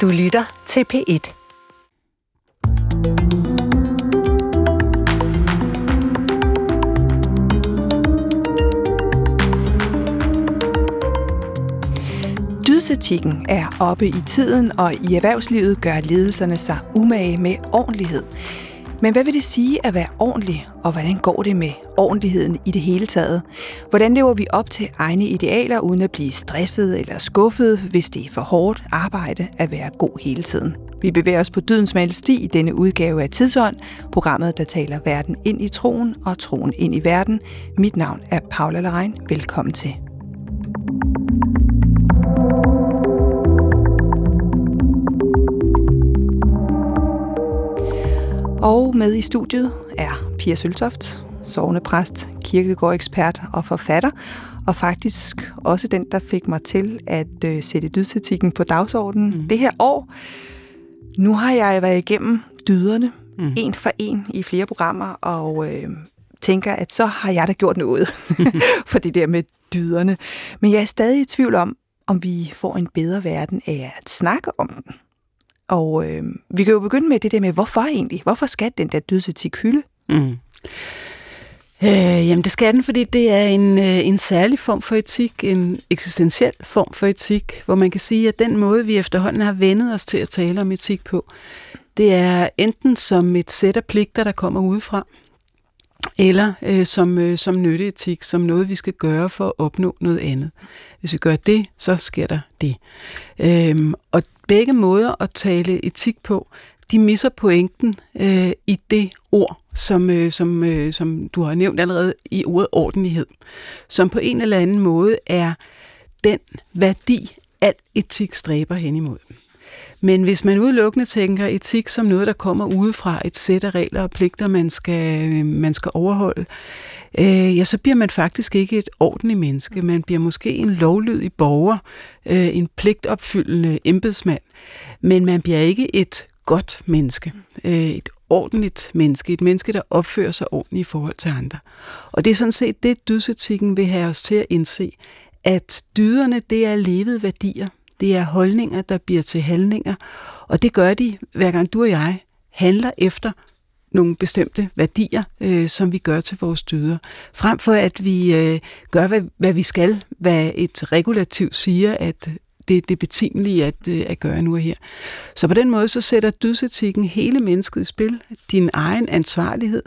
Du lytter til P1. Dydsetikken er oppe i tiden, og i erhvervslivet gør ledelserne sig umage med ordentlighed. Men hvad vil det sige at være ordentlig, og hvordan går det med ordentligheden i det hele taget? Hvordan lever vi op til egne idealer, uden at blive stresset eller skuffet, hvis det er for hårdt arbejde at være god hele tiden? Vi bevæger os på dydens smalle sti i denne udgave af Tidsånd, programmet, der taler verden ind i troen og troen ind i verden. Mit navn er Paula Lerein. Velkommen til. Og med i studiet er Pia Søltoft, sovnepræst, kirkegårdekspert og forfatter, og faktisk også den, der fik mig til at øh, sætte dydsetikken på dagsordenen mm. det her år. Nu har jeg været igennem dyderne, mm. en for en i flere programmer, og øh, tænker, at så har jeg da gjort noget for det der med dyderne. Men jeg er stadig i tvivl om, om vi får en bedre verden af at snakke om den. Og øh, vi kan jo begynde med det der med, hvorfor egentlig? Hvorfor skal den der dødsetik hylde? Mm. Øh, jamen det skal den, fordi det er en, øh, en særlig form for etik, en eksistentiel form for etik, hvor man kan sige, at den måde, vi efterhånden har vendet os til at tale om etik på, det er enten som et sæt af pligter, der kommer udefra, eller øh, som, øh, som nytteetik, som noget, vi skal gøre for at opnå noget andet. Hvis vi gør det, så sker der det. Øhm, og begge måder at tale etik på, de misser pointen øh, i det ord, som, øh, som, øh, som du har nævnt allerede i ordet ordentlighed, som på en eller anden måde er den værdi, al etik stræber hen imod. Men hvis man udelukkende tænker etik som noget, der kommer udefra, et sæt af regler og pligter, man skal, øh, man skal overholde, øh, øh, ja, så bliver man faktisk ikke et ordentligt menneske. Man bliver måske en lovlydig borger, øh, en pligtopfyldende embedsmand, men man bliver ikke et godt menneske, øh, et ordentligt menneske, et menneske, der opfører sig ordentligt i forhold til andre. Og det er sådan set det, dydsetikken vil have os til at indse, at dyderne, det er levede værdier. Det er holdninger, der bliver til handlinger, og det gør de, hver gang du og jeg handler efter nogle bestemte værdier, øh, som vi gør til vores dyder. Frem for at vi øh, gør, hvad, hvad vi skal, hvad et regulativ siger, at det, det betimelige at, øh, at gøre nu og her. Så på den måde så sætter dydsetikken hele mennesket i spil, din egen ansvarlighed.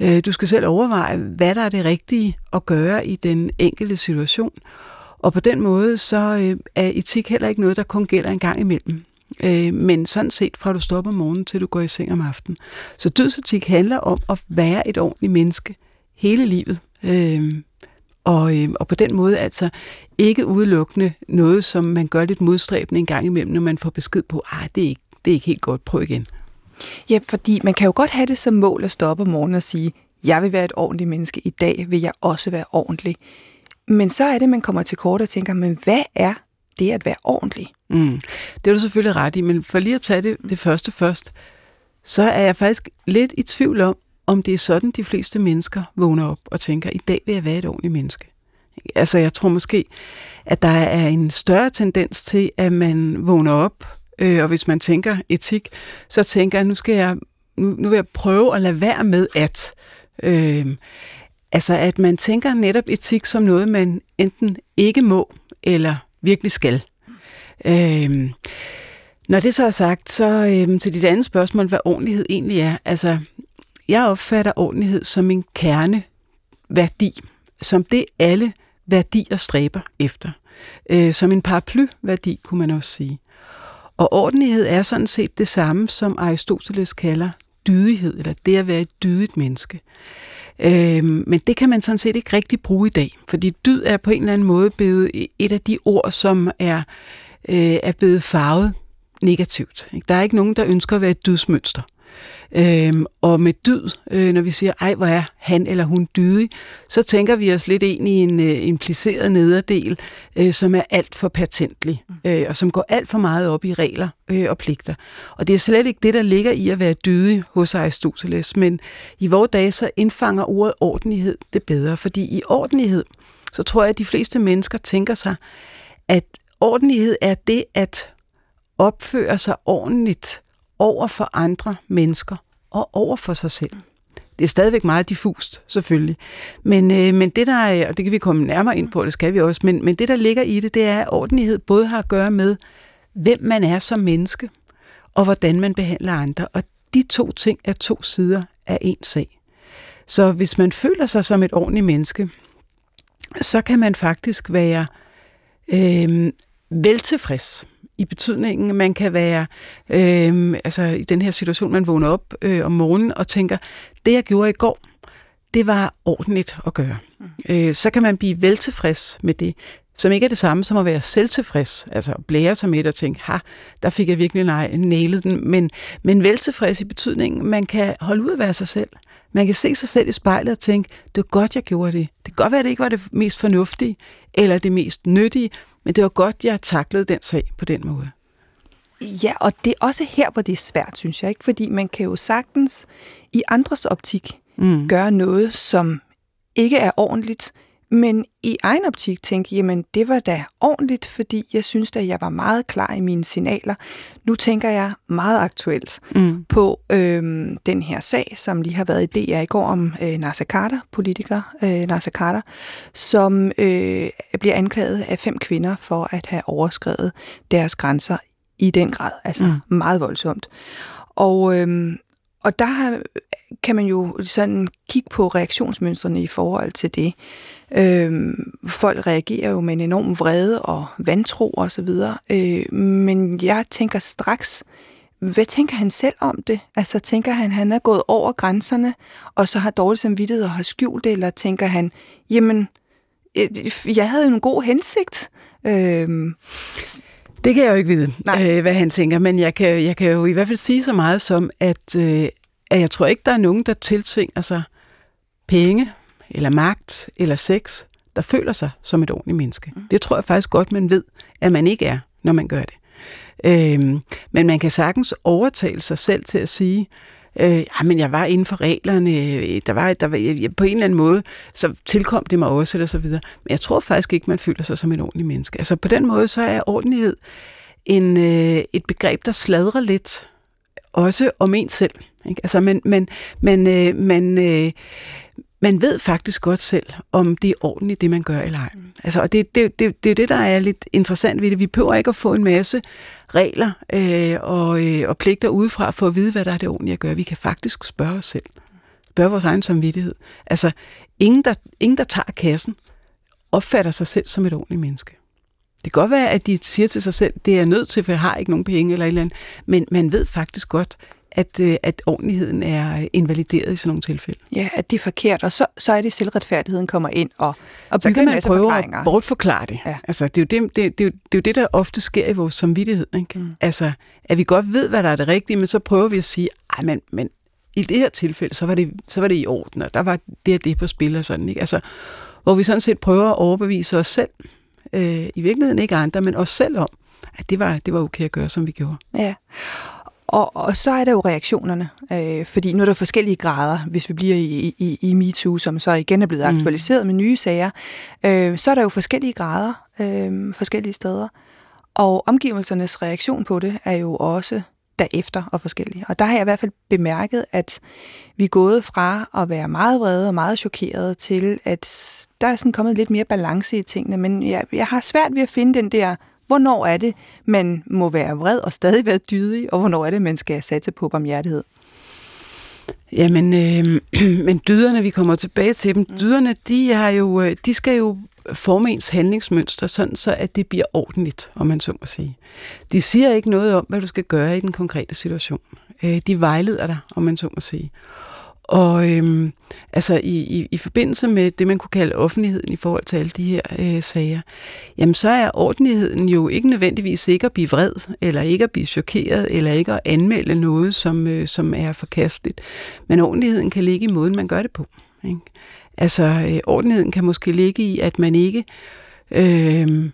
Øh, du skal selv overveje, hvad der er det rigtige at gøre i den enkelte situation. Og på den måde så øh, er etik heller ikke noget, der kun gælder en gang imellem. Øh, men sådan set fra du stopper om morgenen til du går i seng om aftenen. Så dødsetik handler om at være et ordentligt menneske hele livet. Øh, og, øh, og på den måde altså ikke udelukkende noget, som man gør lidt modstræbende en gang imellem, når man får besked på, at det er ikke, det er ikke helt godt, prøv igen. Ja, fordi man kan jo godt have det som mål at stoppe om morgenen og sige, jeg vil være et ordentligt menneske, i dag vil jeg også være ordentlig. Men så er det, man kommer til kort og tænker, men hvad er det at være ordentlig? Mm. Det er du selvfølgelig ret i, men for lige at tage det, det første først, så er jeg faktisk lidt i tvivl om, om det er sådan, de fleste mennesker vågner op og tænker, i dag vil jeg være et ordentligt menneske. Altså jeg tror måske, at der er en større tendens til, at man vågner op, øh, og hvis man tænker etik, så tænker jeg, nu skal jeg, nu, nu vil jeg prøve at lade være med at. Øh, altså at man tænker netop etik som noget, man enten ikke må, eller virkelig skal. Øh, når det så er sagt, så øh, til dit andet spørgsmål, hvad ordentlighed egentlig er. Altså, jeg opfatter ordentlighed som en kerneværdi, som det alle værdier stræber efter. Øh, som en paraplyværdi, kunne man også sige. Og ordentlighed er sådan set det samme, som Aristoteles kalder dydighed, eller det at være et dydigt menneske. Øh, men det kan man sådan set ikke rigtig bruge i dag, fordi dyd er på en eller anden måde blevet et af de ord, som er, øh, er blevet farvet negativt. Der er ikke nogen, der ønsker at være et dydsmønster. Øhm, og med dyd, øh, når vi siger, ej hvor er han eller hun dydig, så tænker vi os lidt ind i en øh, impliceret nederdel, øh, som er alt for patentlig, mm. øh, og som går alt for meget op i regler øh, og pligter. Og det er slet ikke det, der ligger i at være dydig hos Aristoteles, men i vores dage så indfanger ordet ordentlighed det bedre, fordi i ordentlighed, så tror jeg, at de fleste mennesker tænker sig, at ordentlighed er det at opføre sig ordentligt over for andre mennesker og over for sig selv. Det er stadigvæk meget diffust, selvfølgelig. Men, øh, men det der er, og det kan vi komme nærmere ind på, det skal vi også, men, men det der ligger i det, det er, at ordentlighed både har at gøre med, hvem man er som menneske, og hvordan man behandler andre. Og de to ting er to sider af en sag. Så hvis man føler sig som et ordentligt menneske, så kan man faktisk være øh, veltilfreds i betydningen, at man kan være øh, altså i den her situation, man vågner op øh, om morgenen og tænker, det jeg gjorde i går, det var ordentligt at gøre. Mm. Øh, så kan man blive veltilfreds med det, som ikke er det samme som at være selvtilfreds, altså blære sig med og tænke, ha, der fik jeg virkelig nej, nailet den, men, men veltilfreds i betydningen, man kan holde ud at være sig selv. Man kan se sig selv i spejlet og tænke, det var godt, jeg gjorde det. Det kan godt være, at det ikke var det mest fornuftige, eller det mest nyttige, men det var godt, jeg taklede den sag på den måde. Ja, og det er også her, hvor det er svært, synes jeg. ikke, Fordi man kan jo sagtens i andres optik mm. gøre noget, som ikke er ordentligt, men i egen optik tænke, jamen det var da ordentligt, fordi jeg synes at jeg var meget klar i mine signaler. Nu tænker jeg meget aktuelt mm. på øhm, den her sag, som lige har været i DR i går om øh, Nasser Carter, politiker øh, Nasser Carter, som øh, bliver anklaget af fem kvinder for at have overskrevet deres grænser i den grad, altså mm. meget voldsomt. Og, øhm, og der kan man jo sådan kigge på reaktionsmønstrene i forhold til det. Øhm, folk reagerer jo med en enorm vrede og vantro og så videre. Øh, men jeg tænker straks, hvad tænker han selv om det? Altså tænker han, han er gået over grænserne, og så har dårlig samvittighed og har skjult det, eller tænker han, jamen, øh, jeg havde en god hensigt. Øhm, det kan jeg jo ikke vide, Nej. Øh, hvad han tænker, men jeg kan, jeg kan jo i hvert fald sige så meget som, at, øh, at jeg tror ikke, der er nogen, der tiltvinger sig penge, eller magt, eller sex, der føler sig som et ordentligt menneske. Mm. Det tror jeg faktisk godt, man ved, at man ikke er, når man gør det. Øhm, men man kan sagtens overtale sig selv til at sige, øh, ah, men jeg var inden for reglerne, øh, der var, der var jeg, på en eller anden måde, så tilkom det mig også, eller så videre. Men jeg tror faktisk ikke, man føler sig som et ordentligt menneske. Altså på den måde, så er ordentlighed en, øh, et begreb, der sladrer lidt, også om en selv. Ikke? Altså, men, men, men, øh, men øh, man ved faktisk godt selv, om det er ordentligt, det man gør eller ej. Mm. Altså, og det, det, det, det er det, der er lidt interessant ved det. Vi behøver ikke at få en masse regler øh, og, øh, og pligter udefra for at vide, hvad der er det ordentlige at gøre. Vi kan faktisk spørge os selv. Spørge vores egen samvittighed. Altså, ingen der, ingen, der tager kassen, opfatter sig selv som et ordentligt menneske. Det kan godt være, at de siger til sig selv, det er jeg nødt til, for jeg har ikke nogen penge eller et eller andet. Men man ved faktisk godt, at, øh, at ordentligheden er invalideret i sådan nogle tilfælde. Ja, at det er forkert, og så, så er det selvretfærdigheden kommer ind og, og så kan man prøve at bortforklare det. Ja. Altså, det, er jo det, det, det, er jo, det er jo det, der ofte sker i vores samvittighed. Ikke? Mm. Altså, at vi godt ved, hvad der er det rigtige, men så prøver vi at sige, ej, men, men i det her tilfælde, så var det, så var det i orden, og der var det og det på spil og sådan. Ikke? Altså, hvor vi sådan set prøver at overbevise os selv, øh, i virkeligheden ikke andre, men os selv om, at det var, det var okay at gøre, som vi gjorde. Ja, og, og så er der jo reaktionerne, øh, fordi nu er der forskellige grader, hvis vi bliver i, i, i MeToo, som så igen er blevet mm. aktualiseret med nye sager, øh, så er der jo forskellige grader øh, forskellige steder. Og omgivelsernes reaktion på det er jo også derefter og forskellige. Og der har jeg i hvert fald bemærket, at vi er gået fra at være meget vrede og meget chokerede til, at der er sådan kommet lidt mere balance i tingene. Men jeg, jeg har svært ved at finde den der Hvornår er det, man må være vred og stadig være dydig, og hvornår er det, man skal satse på barmhjertighed? Jamen, øh, men dyderne, vi kommer tilbage til dem, mm. dyderne, de, har jo, øh, de skal jo forme ens handlingsmønster, sådan så at det bliver ordentligt, om man så må sige. De siger ikke noget om, hvad du skal gøre i den konkrete situation. Øh, de vejleder dig, om man så må sige. Og øhm, altså i, i, i forbindelse med det, man kunne kalde offentligheden i forhold til alle de her øh, sager, jamen så er ordentligheden jo ikke nødvendigvis ikke at blive vred, eller ikke at blive chokeret, eller ikke at anmelde noget, som, øh, som er forkasteligt. Men ordentligheden kan ligge i måden, man gør det på. Ikke? Altså øh, ordentligheden kan måske ligge i, at man ikke... Øh,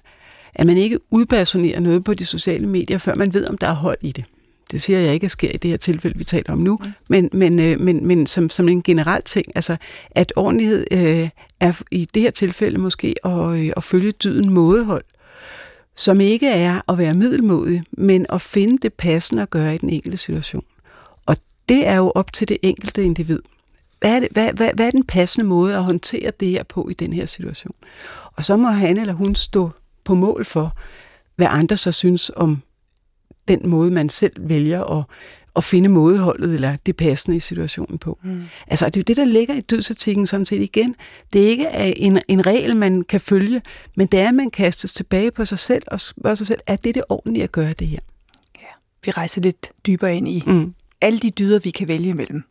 at man ikke udpersonerer noget på de sociale medier, før man ved, om der er hold i det. Det siger jeg ikke at sker i det her tilfælde, vi taler om nu, men, men, øh, men, men som, som en generel ting, altså at ordentlighed øh, er i det her tilfælde måske at, øh, at følge dyden mådehold. som ikke er at være middelmodig, men at finde det passende at gøre i den enkelte situation. Og det er jo op til det enkelte individ. Hvad er, det, hvad, hvad, hvad er den passende måde at håndtere det her på i den her situation? Og så må han eller hun stå på mål for, hvad andre så synes om den måde, man selv vælger at, at finde mådeholdet eller det passende i situationen på. Mm. Altså, det er jo det, der ligger i dødsetikken sådan set igen. Det er ikke en, en regel, man kan følge, men det er, at man kastes tilbage på sig selv og spørger sig selv, er det det ordentlige at gøre det her? Ja. Vi rejser lidt dybere ind i mm. alle de dyder, vi kan vælge imellem.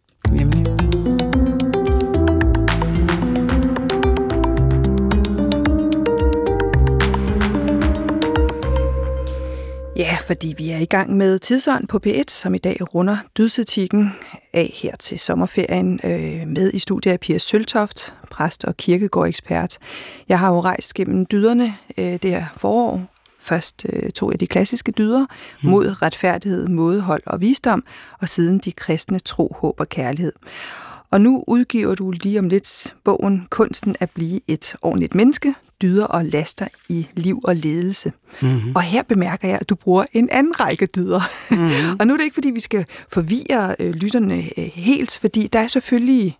Ja, fordi vi er i gang med Tidsånd på P1, som i dag runder dødsetikken af her til sommerferien øh, med i studiet af Pia Søltoft, præst og kirkegård-ekspert. Jeg har jo rejst gennem dyderne øh, det her forår. Først øh, tog jeg de klassiske dyder mm. mod retfærdighed, mådehold og visdom, og siden de kristne tro, håb og kærlighed. Og nu udgiver du lige om lidt bogen Kunsten at blive et ordentligt menneske, dyder og laster i liv og ledelse. Mm-hmm. Og her bemærker jeg, at du bruger en anden række dyder. Mm-hmm. og nu er det ikke, fordi vi skal forvirre øh, lytterne øh, helt, fordi der er selvfølgelig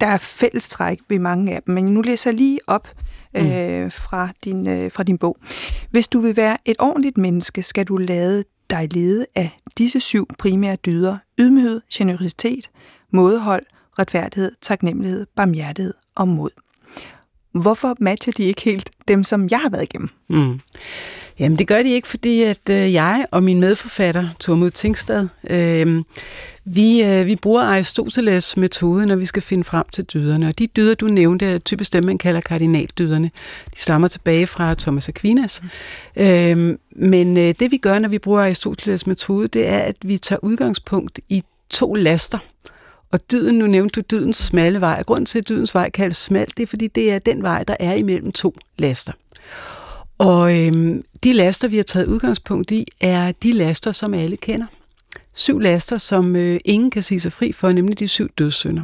der er fællestræk ved mange af dem, men nu læser jeg lige op mm. øh, fra, din, øh, fra din bog. Hvis du vil være et ordentligt menneske, skal du lade dig lede af disse syv primære dyder. Ydmyghed, generøsitet, mådehold, retfærdighed, taknemmelighed, barmhjertighed og mod. Hvorfor matcher de ikke helt dem, som jeg har været igennem? Mm. Jamen det gør de ikke, fordi at øh, jeg og min medforfatter, Tormod Tingstad, øh, vi, øh, vi bruger Aristoteles metode, når vi skal finde frem til dyderne. Og de dyder, du nævnte, er typisk dem, man kalder kardinaldyderne. De stammer tilbage fra Thomas Aquinas. Øh, men øh, det vi gør, når vi bruger Aristoteles metode, det er, at vi tager udgangspunkt i to laster. Og dyden, nu nævnte du dydens smalle vej. Grunden til, at dydens vej kaldes smal, det er, fordi det er den vej, der er imellem to laster. Og øhm, de laster, vi har taget udgangspunkt i, er de laster, som alle kender. Syv laster, som øh, ingen kan sige sig fri for, nemlig de syv dødssynder.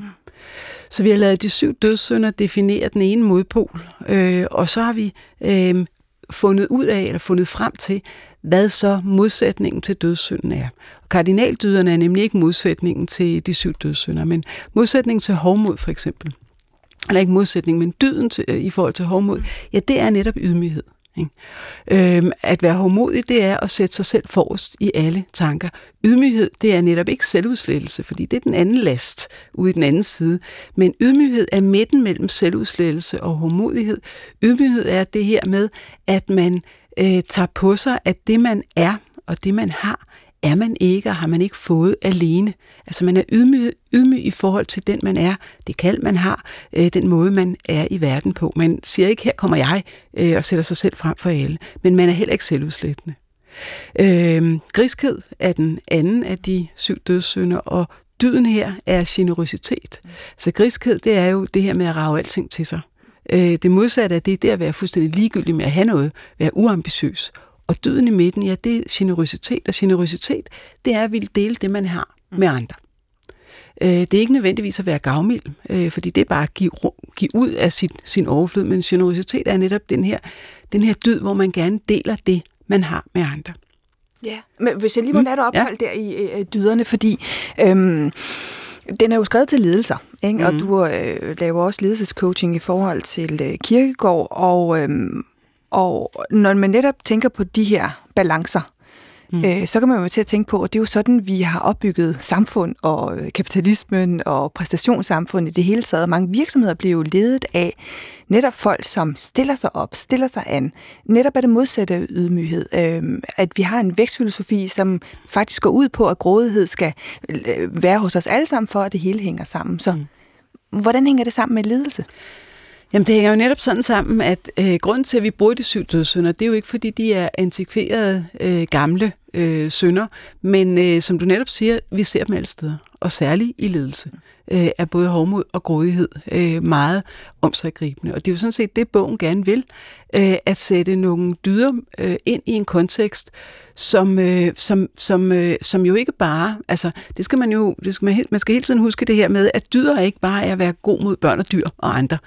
Så vi har lavet de syv dødssynder definere den ene modpol, øh, og så har vi øh, fundet ud af, eller fundet frem til, hvad så modsætningen til dødssynden er. Kardinaldyderne er nemlig ikke modsætningen til de syv dødssynder, men modsætningen til hovmod for eksempel. Eller ikke modsætning, men dyden til, øh, i forhold til hovmod, ja, det er netop ydmyghed. Ikke? Øhm, at være hårdmodig, det er at sætte sig selv forrest i alle tanker. Ydmyghed, det er netop ikke selvudslettelse, fordi det er den anden last ude i den anden side. Men ydmyghed er midten mellem selvudslettelse og hårdmodighed. Ydmyghed er det her med, at man øh, tager på sig, at det man er og det man har, er man ikke, og har man ikke fået alene. Altså man er ydmyg, ydmyg i forhold til den, man er, det kald, man har, øh, den måde, man er i verden på. Man siger ikke, her kommer jeg, øh, og sætter sig selv frem for alle, men man er heller ikke selvudslættende. Øh, griskhed er den anden af de syv dødssynder, og dyden her er generøsitet. Så griskhed, det er jo det her med at rave alting til sig. Øh, det modsatte er det, det at være fuldstændig ligegyldig med at have noget, være uambitiøs og døden i midten, ja, det er generøsitet, og generøsitet, det er at ville dele det, man har med andre. Øh, det er ikke nødvendigvis at være gavmild, øh, fordi det er bare at give, give ud af sit, sin overflod, men generøsitet er netop den her, den her dyd, hvor man gerne deler det, man har med andre. Ja, men hvis jeg lige må mm. lade dig opholde ja. der i, i dyderne, fordi øhm, den er jo skrevet til ledelser, ikke? Mm. og du øh, laver også ledelsescoaching i forhold til øh, kirkegård, og, øhm, og når man netop tænker på de her balancer, mm. øh, så kan man jo til at tænke på, at det er jo sådan, vi har opbygget samfund og øh, kapitalismen og præstationssamfundet i det hele taget. Mange virksomheder bliver jo ledet af netop folk, som stiller sig op, stiller sig an. Netop er det modsatte af ydmyghed. Øh, at vi har en vækstfilosofi, som faktisk går ud på, at grådighed skal øh, være hos os alle sammen, for at det hele hænger sammen. Så mm. hvordan hænger det sammen med ledelse? Jamen det hænger jo netop sådan sammen, at øh, grunden til, at vi bruger de syv dødssynder, det er jo ikke, fordi de er antikverede øh, gamle øh, synder, men øh, som du netop siger, vi ser dem alle steder, og særligt i ledelse øh, er både hovmod og grådighed øh, meget omsaggribende. Og det er jo sådan set det, bogen gerne vil, øh, at sætte nogle dyder øh, ind i en kontekst, som, øh, som, som, øh, som jo ikke bare, altså det skal man jo, det skal man, man skal hele tiden huske det her med, at dyder ikke bare er at være god mod børn og dyr og andre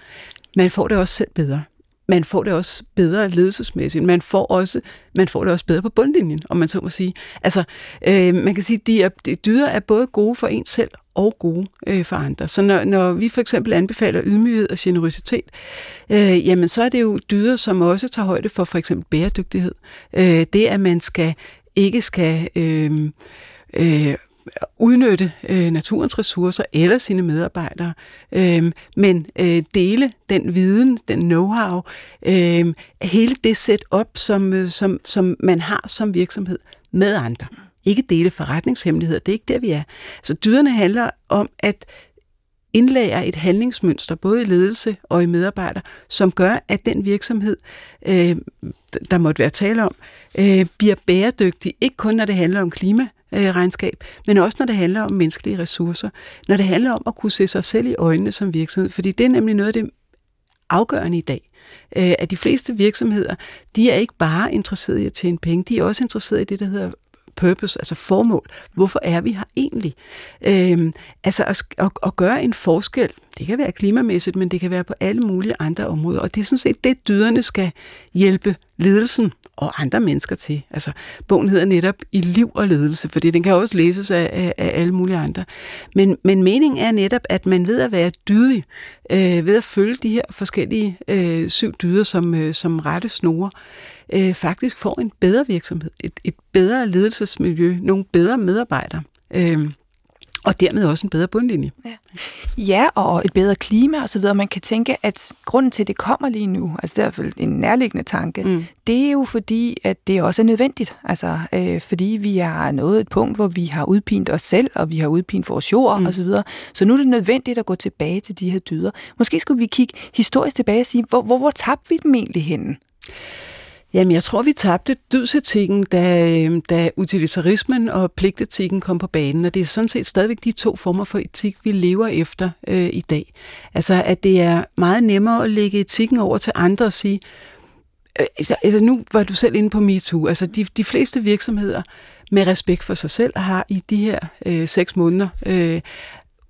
man får det også selv bedre. man får det også bedre ledelsesmæssigt. Man får, også, man får det også bedre på bundlinjen, om man så må sige. Altså, øh, man kan sige, at de, er, de dyder er både gode for en selv og gode øh, for andre. Så når, når vi for eksempel anbefaler ydmyghed og generøsitet, øh, jamen så er det jo dyder, som også tager højde for for eksempel bæredygtighed. Øh, det, at man skal ikke skal øh, øh, udnytte øh, naturens ressourcer eller sine medarbejdere, øh, men øh, dele den viden, den know-how, øh, hele det setup, som, øh, som, som man har som virksomhed med andre. Ikke dele forretningshemmeligheder, det er ikke der, vi er. Så dyderne handler om at indlære et handlingsmønster, både i ledelse og i medarbejder, som gør, at den virksomhed, øh, der måtte være tale om, øh, bliver bæredygtig, ikke kun når det handler om klima, Øh, regnskab, men også når det handler om menneskelige ressourcer, når det handler om at kunne se sig selv i øjnene som virksomhed, fordi det er nemlig noget af det afgørende i dag, øh, at de fleste virksomheder, de er ikke bare interesserede i at tjene penge, de er også interesserede i det, der hedder purpose, altså formål. Hvorfor er vi her egentlig? Øhm, altså at, at, at gøre en forskel, det kan være klimamæssigt, men det kan være på alle mulige andre områder, og det er sådan set det, dyderne skal hjælpe ledelsen og andre mennesker til. Altså, bogen hedder netop I liv og ledelse, fordi den kan også læses af, af, af alle mulige andre. Men, men meningen er netop, at man ved at være dydig, øh, ved at følge de her forskellige øh, syv dyder som, øh, som rette snore, øh, faktisk får en bedre virksomhed, et, et bedre ledelsesmiljø, nogle bedre medarbejdere. Øh, og dermed også en bedre bundlinje. Ja. ja, og et bedre klima og så videre. Man kan tænke, at grunden til, at det kommer lige nu, altså det er i hvert fald en nærliggende tanke, mm. det er jo fordi, at det også er nødvendigt. Altså, øh, fordi vi har nået et punkt, hvor vi har udpint os selv, og vi har udpint vores jord mm. og så videre. Så nu er det nødvendigt at gå tilbage til de her dyder. Måske skulle vi kigge historisk tilbage og sige, hvor, hvor, hvor tabte vi dem egentlig henne? Jamen, jeg tror, vi tabte dydsetikken, da, øh, da utilitarismen og pligtetikken kom på banen, og det er sådan set stadigvæk de to former for etik, vi lever efter øh, i dag. Altså, at det er meget nemmere at lægge etikken over til andre og sige, øh, altså, altså nu var du selv inde på MeToo, altså de, de fleste virksomheder med respekt for sig selv har i de her øh, seks måneder øh,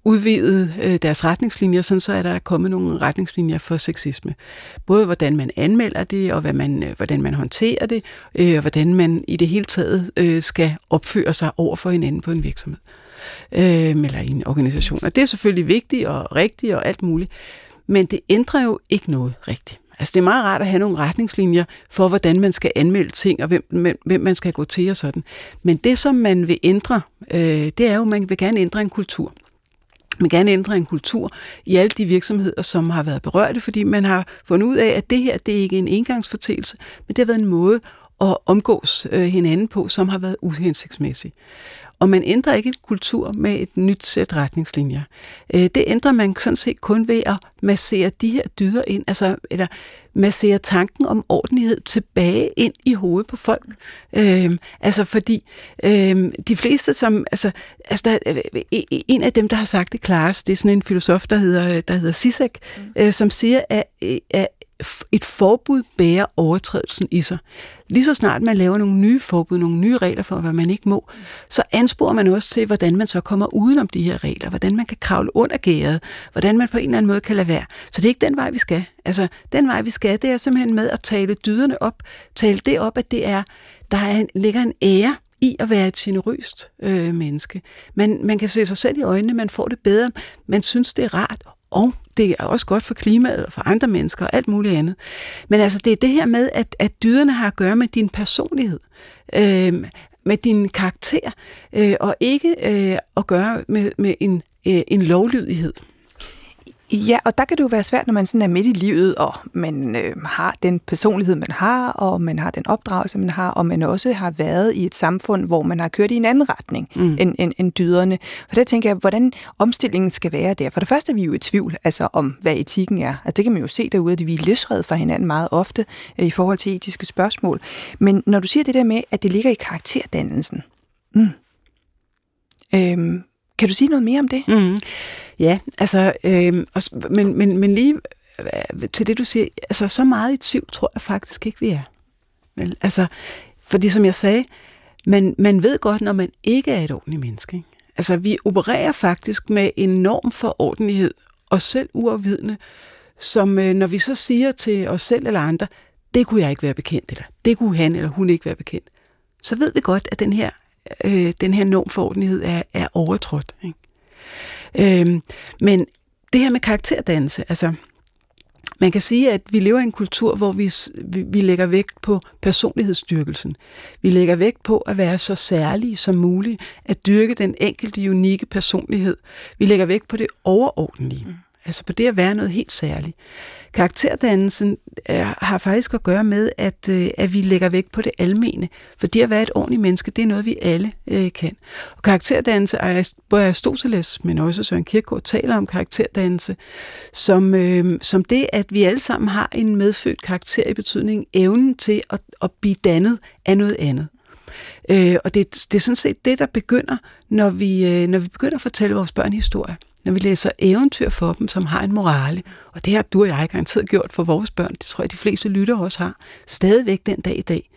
udvidet øh, deres retningslinjer, sådan så er der kommet nogle retningslinjer for sexisme. Både hvordan man anmelder det, og hvad man, øh, hvordan man håndterer det, øh, og hvordan man i det hele taget øh, skal opføre sig over for hinanden på en virksomhed øh, eller i en organisation. Og det er selvfølgelig vigtigt og rigtigt og alt muligt, men det ændrer jo ikke noget rigtigt. Altså det er meget rart at have nogle retningslinjer for, hvordan man skal anmelde ting, og hvem, hvem man skal gå til og sådan. Men det, som man vil ændre, øh, det er jo, at man vil gerne ændre en kultur man gerne ændre en kultur i alle de virksomheder, som har været berørte, fordi man har fundet ud af, at det her, det er ikke en engangsfortælse, men det har været en måde at omgås øh, hinanden på, som har været uhensigtsmæssig. Og man ændrer ikke en kultur med et nyt sæt retningslinjer. Øh, det ændrer man sådan set kun ved at massere de her dyder ind, altså, eller massere tanken om ordentlighed tilbage ind i hovedet på folk. Øhm, altså fordi øhm, de fleste, som... Altså, altså der, øh, en af dem, der har sagt det klarest, det er sådan en filosof, der hedder, der hedder Sisek, mm. øh, som siger, at, at et forbud bærer overtrædelsen i sig. Lige så snart man laver nogle nye forbud, nogle nye regler for, hvad man ikke må, så ansporer man også til, hvordan man så kommer udenom de her regler, hvordan man kan kravle under gæret, hvordan man på en eller anden måde kan lade være. Så det er ikke den vej, vi skal. Altså, den vej, vi skal, det er simpelthen med at tale dyderne op, tale det op, at det er, der er, ligger en ære i at være et generøst øh, menneske. Man, man kan se sig selv i øjnene, man får det bedre, man synes, det er rart, og det er også godt for klimaet og for andre mennesker og alt muligt andet. Men altså, det er det her med, at, at dyderne har at gøre med din personlighed, øh, med din karakter, øh, og ikke øh, at gøre med, med en, øh, en lovlydighed. Ja, og der kan det jo være svært, når man sådan er midt i livet, og man øh, har den personlighed, man har, og man har den opdragelse, man har, og man også har været i et samfund, hvor man har kørt i en anden retning mm. end, end, end dyderne. For der tænker jeg, hvordan omstillingen skal være der. For det første er vi jo i tvivl altså om, hvad etikken er. Altså, det kan man jo se derude, at vi er løsredet fra hinanden meget ofte øh, i forhold til etiske spørgsmål. Men når du siger det der med, at det ligger i karakterdannelsen, mm. øhm, kan du sige noget mere om det? Mm. Ja, altså, øh, men, men, men lige øh, til det, du siger, altså så meget i tvivl tror jeg faktisk ikke, vi er. Vel? Altså, fordi som jeg sagde, man, man ved godt, når man ikke er et ordentligt menneske. Ikke? Altså, vi opererer faktisk med en norm for ordentlighed, og selv uafvidende, som øh, når vi så siger til os selv eller andre, det kunne jeg ikke være bekendt, eller det kunne han eller hun ikke være bekendt, så ved vi godt, at den her, øh, den her normforordnighed er, er overtrådt. Ikke? Øh, men det her med karakterdannelse, altså man kan sige, at vi lever i en kultur, hvor vi, vi, vi lægger vægt på personlighedsstyrkelsen. Vi lægger vægt på at være så særlige som muligt, at dyrke den enkelte unikke personlighed. Vi lægger vægt på det overordentlige. Mm. Altså på det at være noget helt særligt. Karakterdannelsen er, har faktisk at gøre med, at, øh, at vi lægger vægt på det almene. For det at være et ordentligt menneske, det er noget, vi alle øh, kan. Og karakterdannelse, både Aristoteles, men også Søren Kierkegaard taler om karakterdannelse, som, øh, som det, at vi alle sammen har en medfødt karakter i betydning evnen til at, at blive dannet af noget andet. Øh, og det, det er sådan set det, der begynder, når vi, øh, når vi begynder at fortælle vores børn historier når vi læser eventyr for dem, som har en morale, og det har du og jeg garanteret gjort for vores børn, det tror jeg, de fleste lytter også har, stadigvæk den dag i dag.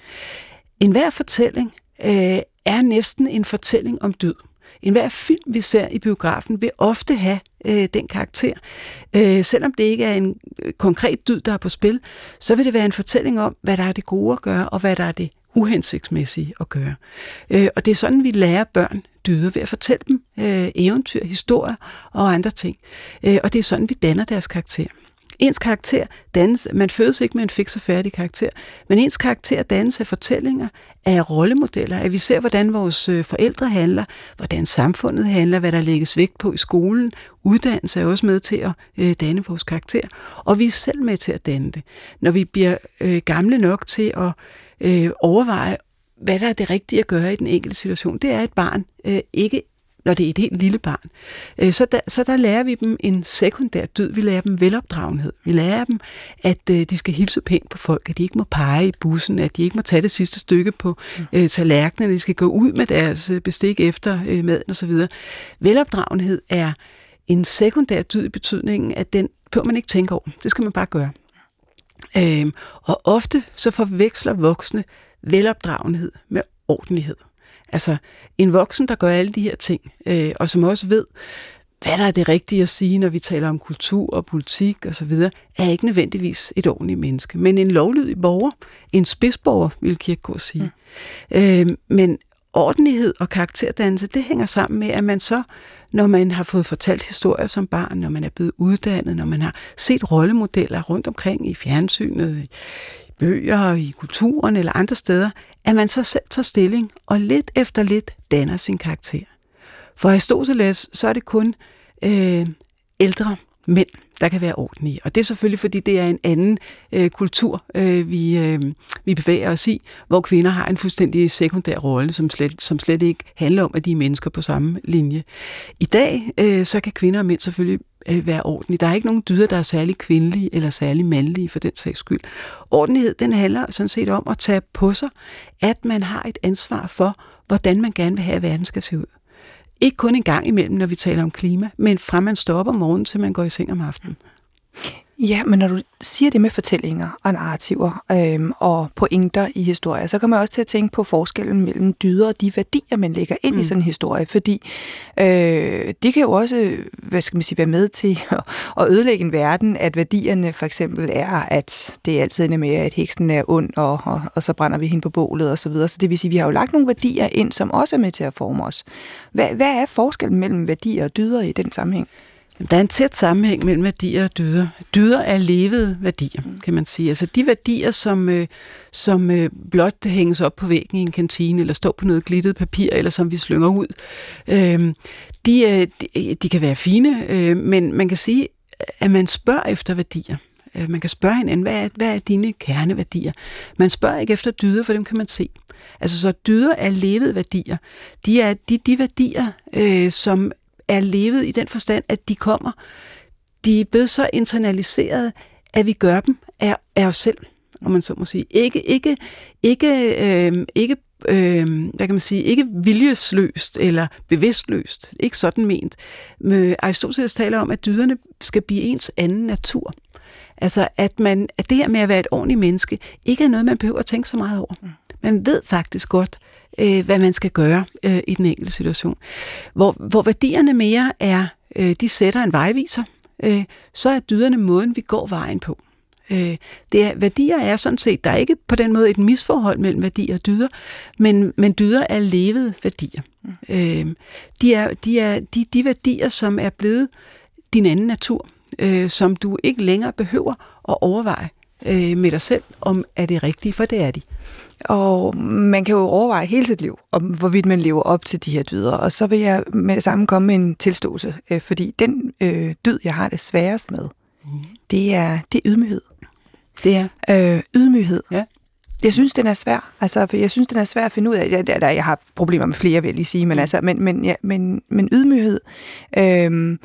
En hver fortælling øh, er næsten en fortælling om død. En hver film, vi ser i biografen, vil ofte have øh, den karakter. Øh, selvom det ikke er en øh, konkret dyd, der er på spil, så vil det være en fortælling om, hvad der er det gode at gøre, og hvad der er det uhensigtsmæssige at gøre. Øh, og det er sådan, vi lærer børn dyder ved at fortælle dem øh, eventyr, historier og andre ting. Øh, og det er sådan, vi danner deres karakter. Ens karakter dannes, man fødes ikke med en fix og færdig karakter, men ens karakter dannes af fortællinger, af rollemodeller, at vi ser, hvordan vores øh, forældre handler, hvordan samfundet handler, hvad der lægges vægt på i skolen. Uddannelse er også med til at øh, danne vores karakter, og vi er selv med til at danne det. Når vi bliver øh, gamle nok til at øh, overveje, hvad der er det rigtige at gøre i den enkelte situation. Det er et barn øh, ikke når det er et helt lille barn. Øh, så, der, så der lærer vi dem en sekundær død. Vi lærer dem velopdragenhed. Vi lærer dem, at øh, de skal hilse pænt på folk, at de ikke må pege i bussen, at de ikke må tage det sidste stykke på mm. øh, tallerkenen, at de skal gå ud med deres øh, bestik efter øh, maden osv. Velopdragenhed er en sekundær død i betydningen, at den på man ikke tænke over. Det skal man bare gøre. Øh, og ofte så forveksler voksne velopdragenhed med ordentlighed. Altså en voksen, der gør alle de her ting, øh, og som også ved, hvad der er det rigtige at sige, når vi taler om kultur og politik osv., er ikke nødvendigvis et ordentligt menneske, men en lovlydig borger, en spidsborger, vil Kierkegaard sige. Mm. Øh, men ordentlighed og karakterdannelse, det hænger sammen med, at man så, når man har fået fortalt historier som barn, når man er blevet uddannet, når man har set rollemodeller rundt omkring i fjernsynet, i bøger, i kulturen eller andre steder, at man så selv tager stilling og lidt efter lidt danner sin karakter. For Aristoteles, så er det kun øh, ældre mænd, der kan være ordentlige. Og det er selvfølgelig, fordi det er en anden øh, kultur, øh, vi, øh, vi bevæger os i, hvor kvinder har en fuldstændig sekundær rolle, som slet, som slet ikke handler om, at de er mennesker på samme linje. I dag, øh, så kan kvinder og mænd selvfølgelig øh, være ordentlige. Der er ikke nogen dyder, der er særlig kvindelige eller særlig mandlige for den sags skyld. Ordentlighed, den handler sådan set om at tage på sig, at man har et ansvar for, hvordan man gerne vil have, at verden skal se ud. Ikke kun en gang imellem, når vi taler om klima, men fra man står op om morgenen, til man går i seng om aftenen. Ja, men når du siger det med fortællinger og narrativer øhm, og pointer i historier, så kommer jeg også til at tænke på forskellen mellem dyder og de værdier, man lægger ind mm. i sådan en historie. Fordi øh, det kan jo også hvad skal man sige, være med til at ødelægge en verden, at værdierne for eksempel er, at det er altid med, at heksen er ond, og, og, og så brænder vi hende på bålet osv. Så, videre. så det vil sige, at vi har jo lagt nogle værdier ind, som også er med til at forme os. Hvad, hvad er forskellen mellem værdier og dyder i den sammenhæng? Der er en tæt sammenhæng mellem værdier og dyder. Dyder er levede værdier, kan man sige. Altså de værdier, som, øh, som øh, blot hænges op på væggen i en kantine, eller står på noget glittet papir, eller som vi slynger ud, øh, de, øh, de, de kan være fine, øh, men man kan sige, at man spørger efter værdier. Øh, man kan spørge hinanden, hvad er, hvad er dine kerneværdier? Man spørger ikke efter dyder, for dem kan man se. Altså så dyder er levede værdier. De er de, de værdier, øh, som er levet i den forstand, at de kommer, de er blevet så internaliseret, at vi gør dem af, af os selv, om man så må sige. Ikke, ikke, ikke, øh, ikke øh, hvad kan man sige, ikke viljesløst eller bevidstløst. Ikke sådan ment. Men Aristoteles taler om, at dyderne skal blive ens anden natur. Altså, at, man, at det her med at være et ordentligt menneske, ikke er noget, man behøver at tænke så meget over. Man ved faktisk godt, øh, hvad man skal gøre øh, i den enkelte situation. Hvor, hvor værdierne mere er, øh, de sætter en vejviser, øh, så er dyderne måden, vi går vejen på. Øh, det er, værdier er sådan set, der er ikke på den måde et misforhold mellem værdier og dyder, men, men dyder er levede værdier. Mm. Øh, de er de, er de, de værdier, som er blevet din anden natur, øh, som du ikke længere behøver at overveje øh, med dig selv, om er det rigtige, for det er de. Og man kan jo overveje hele sit liv, om hvorvidt man lever op til de her dyder. Og så vil jeg med det samme komme med en tilståelse, øh, fordi den øh, dyd, jeg har det sværest med, mm. det, er, det er ydmyghed. Det er? Øh, ydmyghed. Ja. Jeg synes, den er svær. Altså, for jeg synes, den er svær at finde ud af. Jeg, der, jeg har problemer med flere, vil jeg lige sige, men, mm. altså, men, men, ja, men, men ydmyghed øh,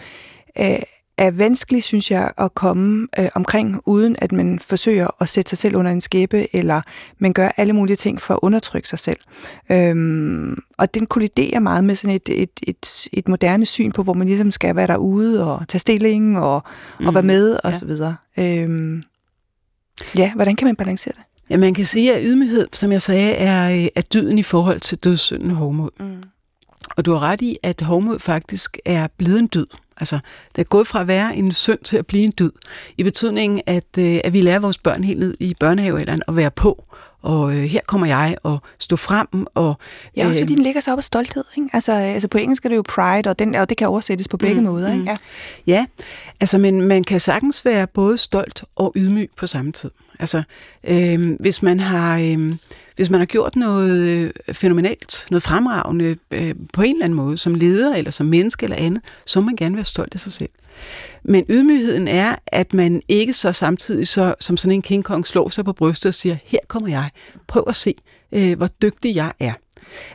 øh, er vanskelig, synes jeg, at komme øh, omkring, uden at man forsøger at sætte sig selv under en skæbe, eller man gør alle mulige ting for at undertrykke sig selv. Øhm, og den kolliderer meget med sådan et, et, et, et moderne syn på, hvor man ligesom skal være derude og tage stilling og, mm. og være med og ja. så videre. Øhm, ja, hvordan kan man balancere det? Ja, man kan sige, at ydmyghed, som jeg sagde, er, er dyden i forhold til dødssynden hovmod. Mm. Og du har ret i, at hovmod faktisk er blevet en dyd. Altså, det er gået fra at være en synd til at blive en dyd. I betydningen, at, øh, at vi lærer vores børn helt ned i børnehavealderen at være på. Og øh, her kommer jeg og stå frem. Og, ja, også fordi øh, den ligger så op af stolthed. Ikke? Altså, altså på engelsk er det jo pride, og, den, og det kan oversættes på begge mm, måder. Ikke? Mm. Ja. ja, altså men man kan sagtens være både stolt og ydmyg på samme tid. Altså, øh, hvis man har... Øh, hvis man har gjort noget øh, fænomenalt, noget fremragende øh, på en eller anden måde, som leder eller som menneske eller andet, så må man gerne være stolt af sig selv. Men ydmygheden er, at man ikke så samtidig så, som sådan en King Kong slår sig på brystet og siger, her kommer jeg, prøv at se, øh, hvor dygtig jeg er.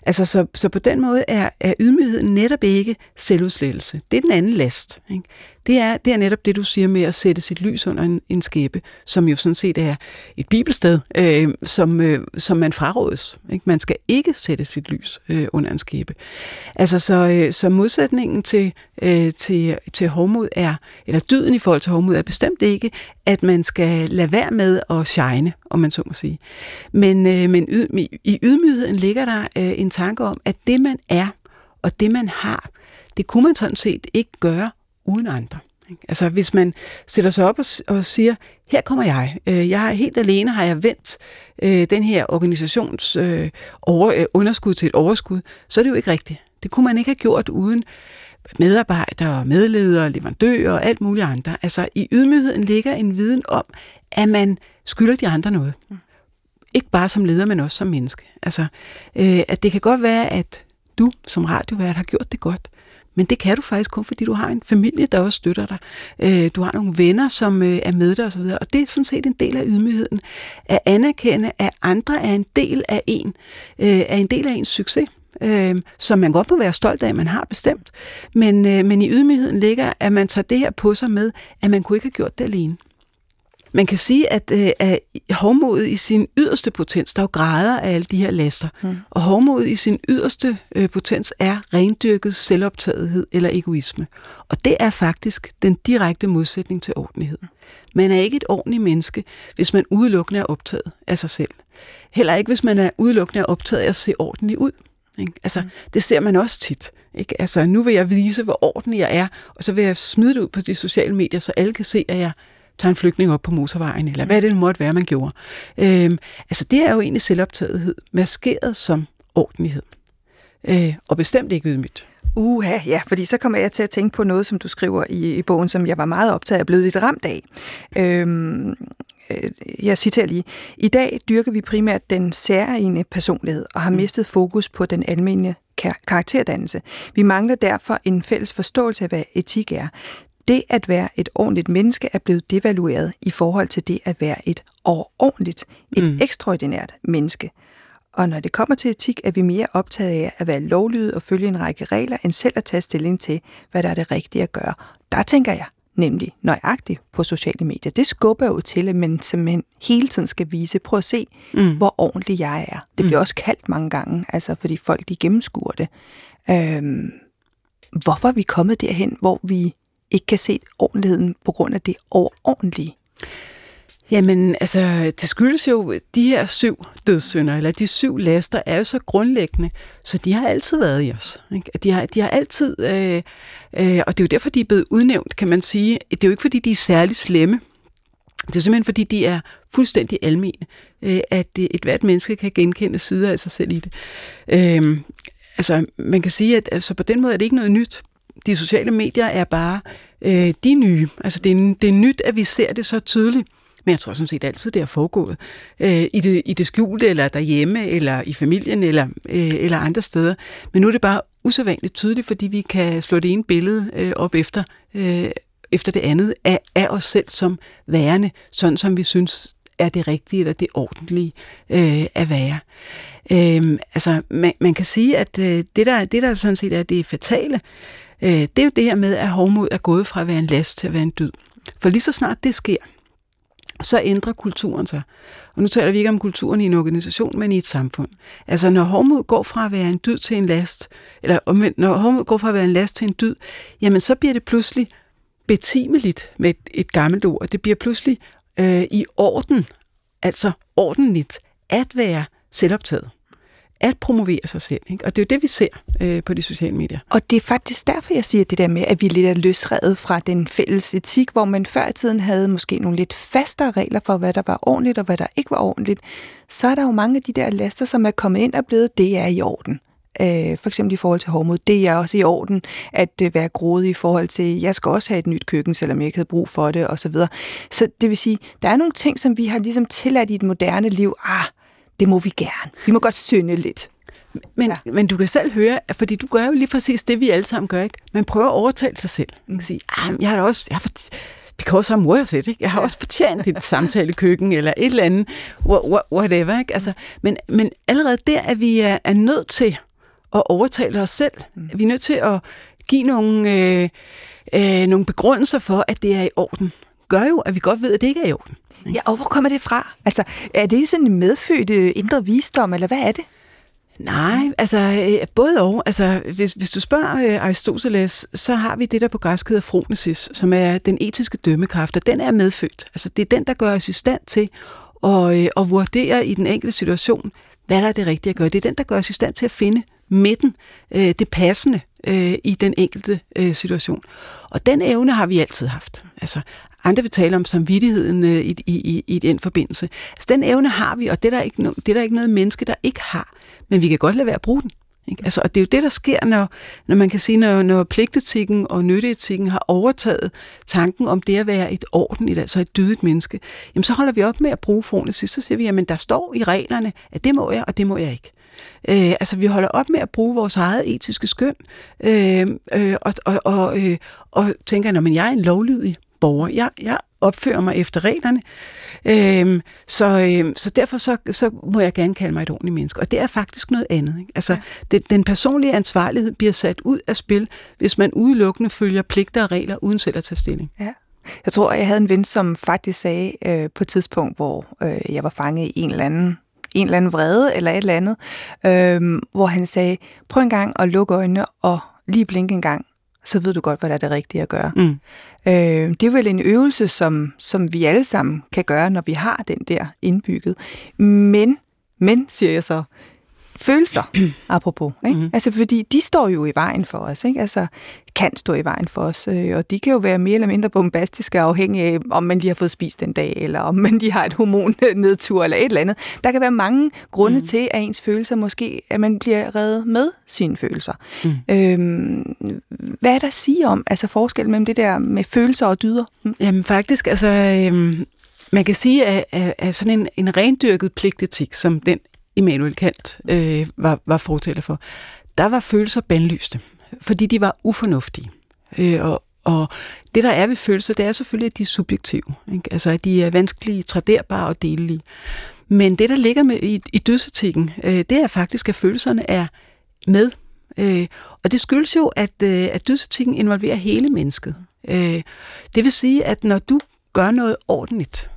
Altså, så, så på den måde er, er ydmygheden netop ikke selvudslettelse. Det er den anden last. Ikke? Det, er, det er netop det, du siger med at sætte sit lys under en, en skæbe, som jo sådan set er et bibelsted, øh, som, øh, som man frarådes. Ikke? Man skal ikke sætte sit lys øh, under en skæbe. Altså, så, øh, så modsætningen til, øh, til, til hovmod er, eller dyden i forhold til hovmod er bestemt ikke, at man skal lade være med at shine, om man så må sige. Men, øh, men yd, i ydmygheden ligger der øh, en tanke om, at det man er, og det man har, det kunne man sådan set ikke gøre uden andre. Altså hvis man sætter sig op og, og siger, her kommer jeg, øh, jeg er helt alene, har jeg vendt øh, den her organisations øh, over, øh, underskud til et overskud, så er det jo ikke rigtigt. Det kunne man ikke have gjort uden medarbejdere, medledere, leverandører og alt muligt andre. Altså i ydmygheden ligger en viden om, at man skylder de andre noget. Mm. Ikke bare som leder, men også som menneske. Altså, øh, at det kan godt være, at du som radiovært har gjort det godt, men det kan du faktisk kun, fordi du har en familie, der også støtter dig. Øh, du har nogle venner, som øh, er med dig osv. Og det er sådan set en del af ydmygheden. At anerkende, at andre er en del af en, øh, er en del af ens succes øh, som man godt må være stolt af, at man har bestemt. Men, øh, men i ydmygheden ligger, at man tager det her på sig med, at man kunne ikke have gjort det alene. Man kan sige, at, øh, at hovmodet i sin yderste potens, der er jo grader af alle de her laster, mm. og hovmodet i sin yderste øh, potens er rendyrket selvoptagethed eller egoisme. Og det er faktisk den direkte modsætning til ordentlighed. Man er ikke et ordentligt menneske, hvis man udelukkende er optaget af sig selv. Heller ikke, hvis man er udelukkende er optaget af at se ordentligt ud. Ikke? Altså, mm. det ser man også tit. Ikke? Altså, nu vil jeg vise, hvor ordentlig jeg er, og så vil jeg smide det ud på de sociale medier, så alle kan se, at jeg tager en flygtning op på motorvejen, eller hvad det måtte være, man gjorde. Øhm, altså det er jo egentlig selvoptagethed, maskeret som ordentlighed. Øh, og bestemt ikke ydmygt. Uha, ja, fordi så kommer jeg til at tænke på noget, som du skriver i, i bogen, som jeg var meget optaget af, blevet lidt ramt af. Øhm, øh, jeg citerer lige. I dag dyrker vi primært den særlige personlighed og har mm. mistet fokus på den almindelige karakterdannelse. Vi mangler derfor en fælles forståelse af, hvad etik er. Det at være et ordentligt menneske er blevet devalueret i forhold til det at være et overordentligt, et mm. ekstraordinært menneske. Og når det kommer til etik, er vi mere optaget af at være lovlydig og følge en række regler, end selv at tage stilling til, hvad der er det rigtige at gøre. Der tænker jeg nemlig nøjagtigt på sociale medier. Det skubber jo til, at man simpelthen hele tiden skal vise, prøv at se, mm. hvor ordentlig jeg er. Det bliver mm. også kaldt mange gange, altså fordi folk de gennemskuer det. Øhm, hvorfor er vi kommet derhen, hvor vi ikke kan se ordentligheden på grund af det overordentlige? Jamen, altså, det skyldes jo, de her syv dødssynder, eller de syv laster, er jo så grundlæggende, så de har altid været i os. Ikke? De, har, de har altid, øh, øh, og det er jo derfor, de er blevet udnævnt, kan man sige. Det er jo ikke, fordi de er særlig slemme. Det er simpelthen, fordi de er fuldstændig almene, øh, at øh, et hvert menneske kan genkende sider af sig selv i det. Øh, altså, man kan sige, at altså, på den måde er det ikke noget nyt. De sociale medier er bare øh, de nye. Altså, det er, det er nyt, at vi ser det så tydeligt. Men jeg tror sådan set altid, det har foregået. Øh, i, det, I det skjulte, eller derhjemme, eller i familien, eller, øh, eller andre steder. Men nu er det bare usædvanligt tydeligt, fordi vi kan slå det ene billede øh, op efter, øh, efter det andet af, af os selv som værende, sådan som vi synes er det rigtige eller det ordentlige øh, at være. Øh, altså, man, man kan sige, at øh, det, der, det, der sådan set er det fatale, øh, Øh, det er jo det her med, at hovmod er gået fra at være en last til at være en dyd. For lige så snart det sker, så ændrer kulturen sig. Og nu taler vi ikke om kulturen i en organisation, men i et samfund. Altså når hovmod går fra at være en dyd til en last, eller omvendt, når hovmod går fra at være en last til en dyd, jamen så bliver det pludselig betimeligt med et, et gammelt ord. Det bliver pludselig øh, i orden, altså ordentligt, at være selvoptaget at promovere sig selv. Ikke? Og det er jo det, vi ser øh, på de sociale medier. Og det er faktisk derfor, jeg siger det der med, at vi lidt er løsredet fra den fælles etik, hvor man før i tiden havde måske nogle lidt fastere regler for, hvad der var ordentligt og hvad der ikke var ordentligt. Så er der jo mange af de der laster, som er kommet ind og blevet, det er i orden. Øh, for eksempel i forhold til hormod. Det er også i orden at øh, være grådig i forhold til, jeg skal også have et nyt køkken, selvom jeg ikke havde brug for det, osv. Så, så det vil sige, der er nogle ting, som vi har ligesom tilladt i et moderne liv. Ah, det må vi gerne. Vi må godt synde lidt. Men, ja. men du kan selv høre, fordi du gør jo lige præcis det, vi alle sammen gør, ikke? Man prøver at overtale sig selv. Man kan sige, ah, jeg har også, jeg har for, because I'm worth it, ikke? Jeg har også fortjent et samtalekøkken, eller et eller andet, whatever, ikke? Altså, men, men allerede der, at vi er, er nødt til at overtale os selv. Mm. Vi er nødt til at give nogle, øh, øh, nogle begrundelser for, at det er i orden. Gør jo, at vi godt ved, at det ikke er i orden. Ja, og hvor kommer det fra? Altså, er det sådan en medfødt indre visdom, eller hvad er det? Nej, altså øh, både og. Altså, hvis, hvis du spørger øh, Aristoteles, så har vi det, der på græsk hedder phronesis, som er den etiske dømmekraft, og den er medfødt. Altså, det er den, der gør os i stand til at, øh, at vurdere i den enkelte situation, hvad der er det rigtige at gøre. Det er den, der gør os i stand til at finde midten, øh, det passende øh, i den enkelte øh, situation. Og den evne har vi altid haft. Altså, andre vil tale om samvittigheden øh, i, i, i den forbindelse. Altså, den evne har vi, og det er, der ikke no, det er der ikke noget menneske, der ikke har. Men vi kan godt lade være at bruge den. Ikke? Altså, og det er jo det, der sker, når, når man kan sige, når, når pligtetikken og nytteetikken har overtaget tanken om det at være et ordentligt, altså et dydigt menneske, jamen så holder vi op med at bruge fronesis, så siger vi, jamen der står i reglerne, at det må jeg, og det må jeg ikke. Øh, altså vi holder op med at bruge vores eget etiske skøn, øh, øh, og, og, og, øh, og tænker, når men jeg er en lovlydig borger, jeg, jeg opfører mig efter reglerne, øh, så, øh, så derfor så, så må jeg gerne kalde mig et ordentligt menneske. Og det er faktisk noget andet. Ikke? Altså, ja. det, den personlige ansvarlighed bliver sat ud af spil, hvis man udelukkende følger pligter og regler, uden selv at tage stilling. Ja. Jeg tror, jeg havde en ven, som faktisk sagde øh, på et tidspunkt, hvor øh, jeg var fanget i en eller anden en eller anden vrede eller et eller andet, øh, hvor han sagde, prøv en gang at lukke øjnene og lige blinke en gang, så ved du godt, hvad der er det rigtige at gøre. Mm. Øh, det er vel en øvelse, som, som vi alle sammen kan gøre, når vi har den der indbygget. Men, men siger jeg så, følelser, apropos. Ikke? Mm-hmm. Altså, fordi de står jo i vejen for os. Ikke? Altså, kan stå i vejen for os. Øh, og de kan jo være mere eller mindre bombastiske, afhængig af, om man lige har fået spist den dag, eller om man lige har et hormonnedtur, eller et eller andet. Der kan være mange grunde mm. til, at ens følelser måske, at man bliver reddet med sine følelser. Mm. Øhm, hvad er der at sige om altså forskel mellem det der med følelser og dyder? Mm. Jamen faktisk, altså... Øhm man kan sige, at, at, at sådan en, en rendyrket pligtetik, som den Immanuel Kant øh, var, var fortæller for, der var følelser bandlyste, fordi de var ufornuftige. Øh, og, og det, der er ved følelser, det er selvfølgelig, at de er subjektive. Ikke? Altså, at de er vanskelige, traderbare og delelige. Men det, der ligger med, i, i dødsetikken, øh, det er faktisk, at følelserne er med. Øh, og det skyldes jo, at, øh, at dødsetikken involverer hele mennesket. Øh, det vil sige, at når du gør noget ordentligt,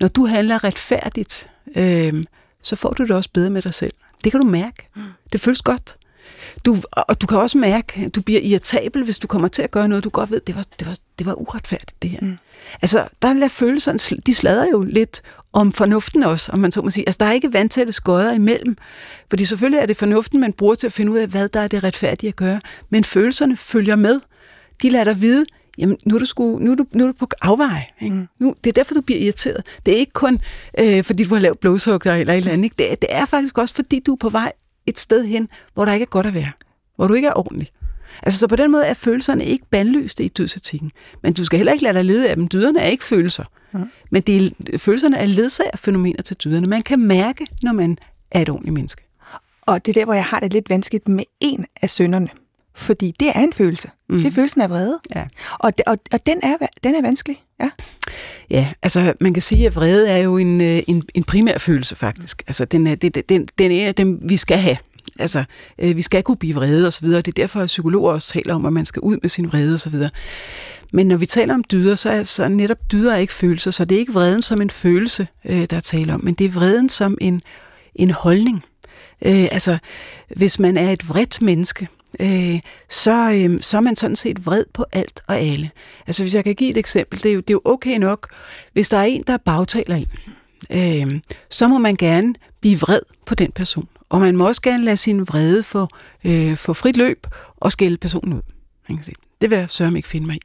når du handler retfærdigt, øh, så får du det også bedre med dig selv. Det kan du mærke. Mm. Det føles godt. Du, og du kan også mærke, at du bliver irritabel, hvis du kommer til at gøre noget, du godt ved, det var, det var, det var uretfærdigt, det her. Mm. Altså, der lader følelserne, de slader jo lidt om fornuften også, om man så må sige. Altså, der er ikke vandtætte skodder imellem, fordi selvfølgelig er det fornuften, man bruger til at finde ud af, hvad der er det retfærdige at gøre, men følelserne følger med. De lader dig vide, jamen nu er du, sgu, nu er du, nu er du på afvej. Ikke? Mm. Nu, det er derfor, du bliver irriteret. Det er ikke kun, øh, fordi du har lavet blodsukker eller et eller andet. Ikke? Det, det er faktisk også, fordi du er på vej et sted hen, hvor der ikke er godt at være. Hvor du ikke er ordentlig. Altså, så på den måde er følelserne ikke bandlyste i dødsetikken. Men du skal heller ikke lade dig lede af dem. Dyderne er ikke følelser. Mm. Men det er, følelserne er ledsagerfænomener til dyderne. Man kan mærke, når man er et ordentligt menneske. Og det er der, hvor jeg har det lidt vanskeligt med en af sønderne. Fordi det er en følelse. Mm. Det er følelsen af vrede. Ja. Og, og, og den, er, den er vanskelig. Ja. ja, altså man kan sige, at vrede er jo en, øh, en, en primær følelse faktisk. Altså den er, det, den, den er dem, vi skal have. Altså, øh, vi skal kunne blive vrede osv., det er derfor, at psykologer også taler om, at man skal ud med sin vrede osv. Men når vi taler om dyder, så er så netop dyder er ikke følelser, så det er ikke vreden som en følelse, øh, der er tale om, men det er vreden som en, en holdning. Øh, altså, hvis man er et vredt menneske, øh, så, øh, så er man sådan set vred på alt og alle. Altså hvis jeg kan give et eksempel, det er jo, det er jo okay nok, hvis der er en, der bagtaler en, øh, så må man gerne blive vred på den person. Og man må også gerne lade sin vrede få, øh, få frit løb og skælde personen ud. Det vil jeg sørme ikke finde mig i.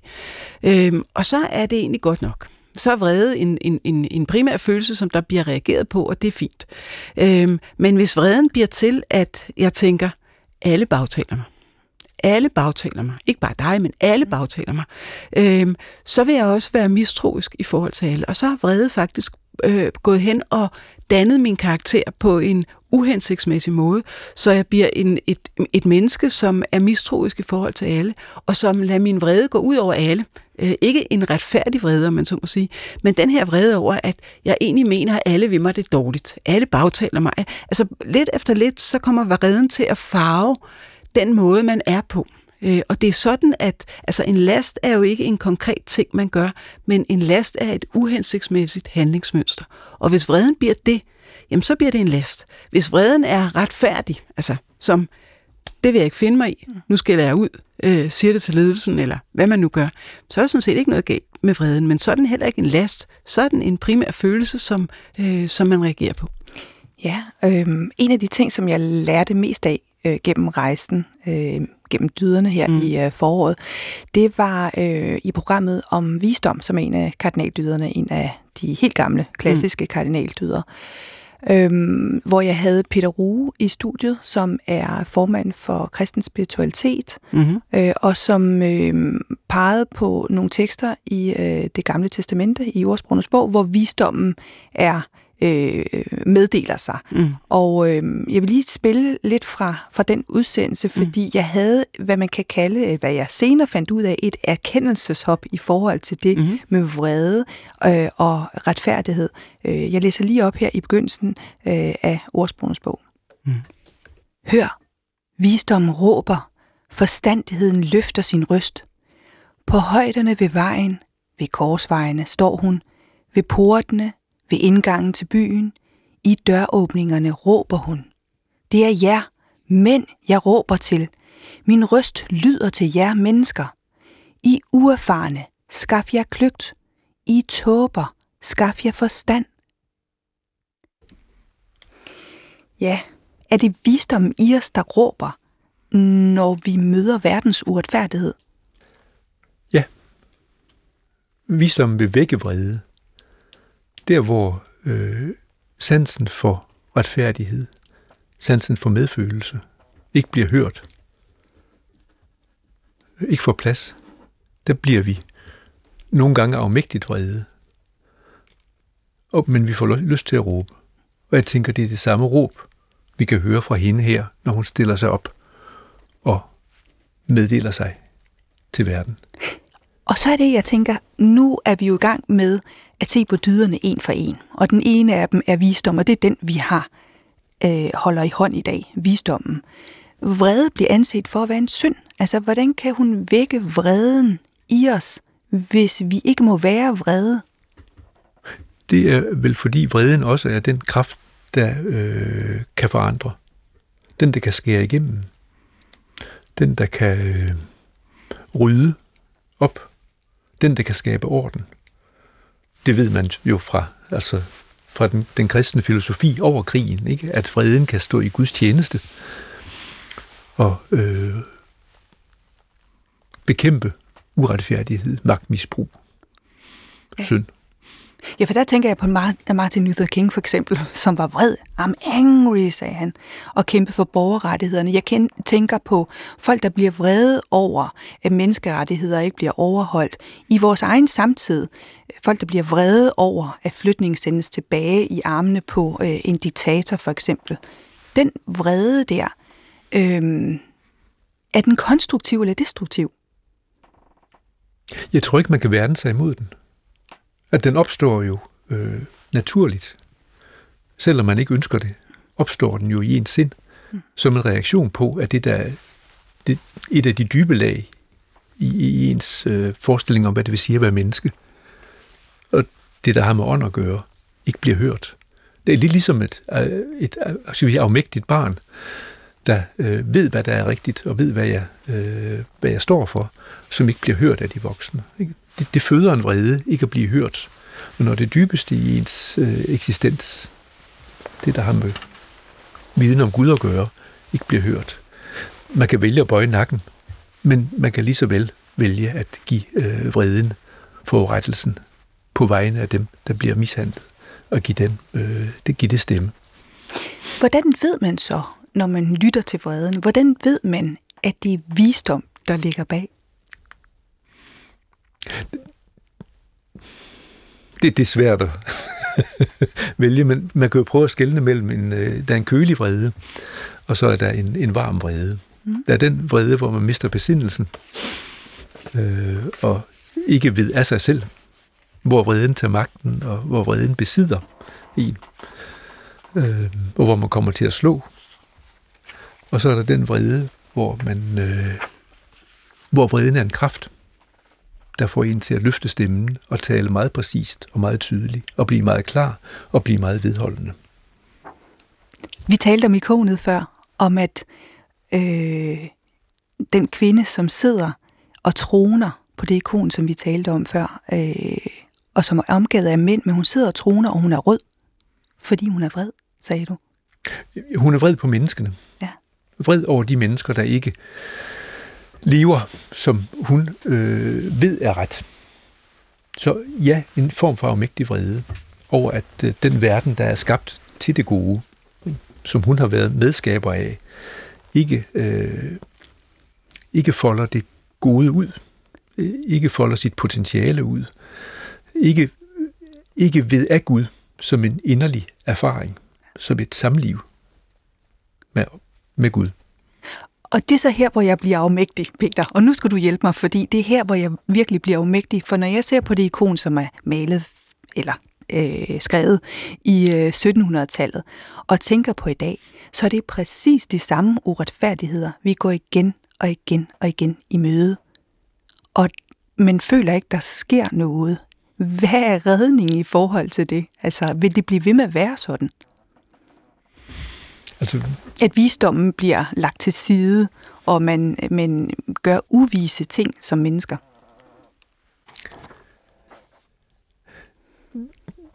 Øh, og så er det egentlig godt nok så er vrede en, en, en, en primær følelse, som der bliver reageret på, og det er fint. Øhm, men hvis vreden bliver til, at jeg tænker, alle bagtaler mig, alle bagtaler mig, ikke bare dig, men alle bagtaler mig, øhm, så vil jeg også være mistroisk i forhold til alle. Og så har vrede faktisk øh, gået hen og dannet min karakter på en uhensigtsmæssig måde, så jeg bliver en, et, et menneske, som er mistroisk i forhold til alle, og som lader min vrede gå ud over alle. Øh, ikke en retfærdig vrede, om man så må sige, men den her vrede over, at jeg egentlig mener, at alle ved mig det dårligt. Alle bagtaler mig. Altså lidt efter lidt, så kommer vreden til at farve den måde, man er på. Øh, og det er sådan, at altså en last er jo ikke en konkret ting, man gør, men en last er et uhensigtsmæssigt handlingsmønster. Og hvis vreden bliver det, jamen så bliver det en last. Hvis vreden er retfærdig, altså som, det vil jeg ikke finde mig i, nu skal jeg ud, øh, siger det til ledelsen, eller hvad man nu gør, så er der sådan set ikke noget galt med vreden, men så er den heller ikke en last, så er den en primær følelse, som, øh, som man reagerer på. Ja, øh, en af de ting, som jeg lærte mest af øh, gennem rejsen, øh, gennem dyderne her mm. i øh, foråret, det var øh, i programmet om visdom, som en af kardinaldyderne, en af de helt gamle, klassiske mm. kardinaldyder. Øhm, hvor jeg havde Peter Rue i studiet, som er formand for kristen spiritualitet, mm-hmm. øh, og som øh, pegede på nogle tekster i øh, det gamle testamente, i ordsprogenes bog, hvor visdommen er øh, meddeler sig. Mm. Og øh, jeg vil lige spille lidt fra, fra den udsendelse, mm. fordi mm. jeg havde, hvad man kan kalde, hvad jeg senere fandt ud af, et erkendelseshop i forhold til det mm. med vrede øh, og retfærdighed. Øh, jeg læser lige op her i begyndelsen øh, af ordsprogenes bog. Mm. Hør, visdommen råber, forstandigheden løfter sin røst. På højderne ved vejen, ved korsvejene, står hun, ved portene, ved indgangen til byen, i døråbningerne råber hun. Det er jer, mænd, jeg råber til. Min røst lyder til jer mennesker. I uerfarne, skaf jer kløgt. I tåber, skaf jer forstand. Ja, er det visdom i os, der råber, når vi møder verdens uretfærdighed? Ja. Visdommen vil vække vrede der hvor øh, sansen for retfærdighed, sansen for medfølelse, ikke bliver hørt, ikke får plads, der bliver vi nogle gange afmægtigt vrede. Og, men vi får lyst til at råbe. Og jeg tænker, det er det samme råb, vi kan høre fra hende her, når hun stiller sig op og meddeler sig til verden. Og så er det, jeg tænker, nu er vi jo i gang med at se på dyderne en for en. Og den ene af dem er visdom, og det er den, vi har øh, holder i hånd i dag, visdommen. Vrede bliver anset for at være en synd. Altså, hvordan kan hun vække vreden i os, hvis vi ikke må være vrede? Det er vel fordi vreden også er den kraft, der øh, kan forandre. Den, der kan skære igennem. den, der kan øh, rydde op, den, der kan skabe orden. Det ved man jo fra, altså fra den, den kristne filosofi over krigen, ikke? at freden kan stå i Guds tjeneste og øh, bekæmpe uretfærdighed, magtmisbrug, ja. synd. Ja, for der tænker jeg på Martin Luther King for eksempel, som var vred. I'm angry, sagde han, og kæmpede for borgerrettighederne. Jeg tænker på folk, der bliver vrede over, at menneskerettigheder ikke bliver overholdt. I vores egen samtid, folk, der bliver vrede over, at flytningen sendes tilbage i armene på øh, en diktator for eksempel. Den vrede der, øh, er den konstruktiv eller destruktiv? Jeg tror ikke, man kan værne sig imod den. At den opstår jo øh, naturligt. Selvom man ikke ønsker det, opstår den jo i ens sind, mm. som en reaktion på, at det der det, et af de dybe lag i, i ens øh, forestilling om, hvad det vil sige at være menneske. Og det, der har med ånd at gøre, ikke bliver hørt. Det er lidt ligesom et, øh, et, et, et, et afmægtigt barn, der øh, ved, hvad der er rigtigt, og ved, hvad jeg, øh, hvad jeg står for, som ikke bliver hørt af de voksne. Ikke? Det, det føder en vrede, ikke at blive hørt. Men når det dybeste i ens øh, eksistens, det der har med viden om Gud at gøre, ikke bliver hørt. Man kan vælge at bøje nakken, men man kan lige så vel vælge at give øh, vreden, forurettelsen, på vegne af dem, der bliver mishandlet, og give, dem, øh, det, give det stemme. Hvordan ved man så, når man lytter til vreden? Hvordan ved man, at det er visdom, der ligger bag? Det, det er svært at vælge, men man kan jo prøve at skelne mellem, en, øh, der er en kølig vrede, og så er der en, en varm vrede. Mm. Der er den vrede, hvor man mister besindelsen, øh, og ikke ved af sig selv, hvor vreden tager magten, og hvor vreden besidder en, øh, og hvor man kommer til at slå og så er der den vrede, hvor man øh, hvor vreden er en kraft, der får en til at løfte stemmen og tale meget præcist og meget tydeligt, og blive meget klar og blive meget vedholdende. Vi talte om ikonet før, om at øh, den kvinde, som sidder og troner på det ikon, som vi talte om før, øh, og som er omgivet af mænd, men hun sidder og troner, og hun er rød, fordi hun er vred, sagde du. Hun er vred på menneskene. Ja vred over de mennesker, der ikke lever, som hun øh, ved er ret. Så ja, en form for afmægtig vrede over, at øh, den verden, der er skabt til det gode, som hun har været medskaber af, ikke, øh, ikke folder det gode ud, øh, ikke folder sit potentiale ud, ikke, ikke ved af Gud som en inderlig erfaring, som et samliv med med Gud. Og det er så her, hvor jeg bliver afmægtig, Peter. Og nu skal du hjælpe mig, fordi det er her, hvor jeg virkelig bliver afmægtig. For når jeg ser på det ikon, som er malet eller øh, skrevet i øh, 1700-tallet, og tænker på i dag, så er det præcis de samme uretfærdigheder, vi går igen og igen og igen i møde. Og men føler ikke, der sker noget. Hvad er redningen i forhold til det? Altså, vil det blive ved med at være sådan? Altså, at visdommen bliver lagt til side, og man, man gør uvise ting som mennesker.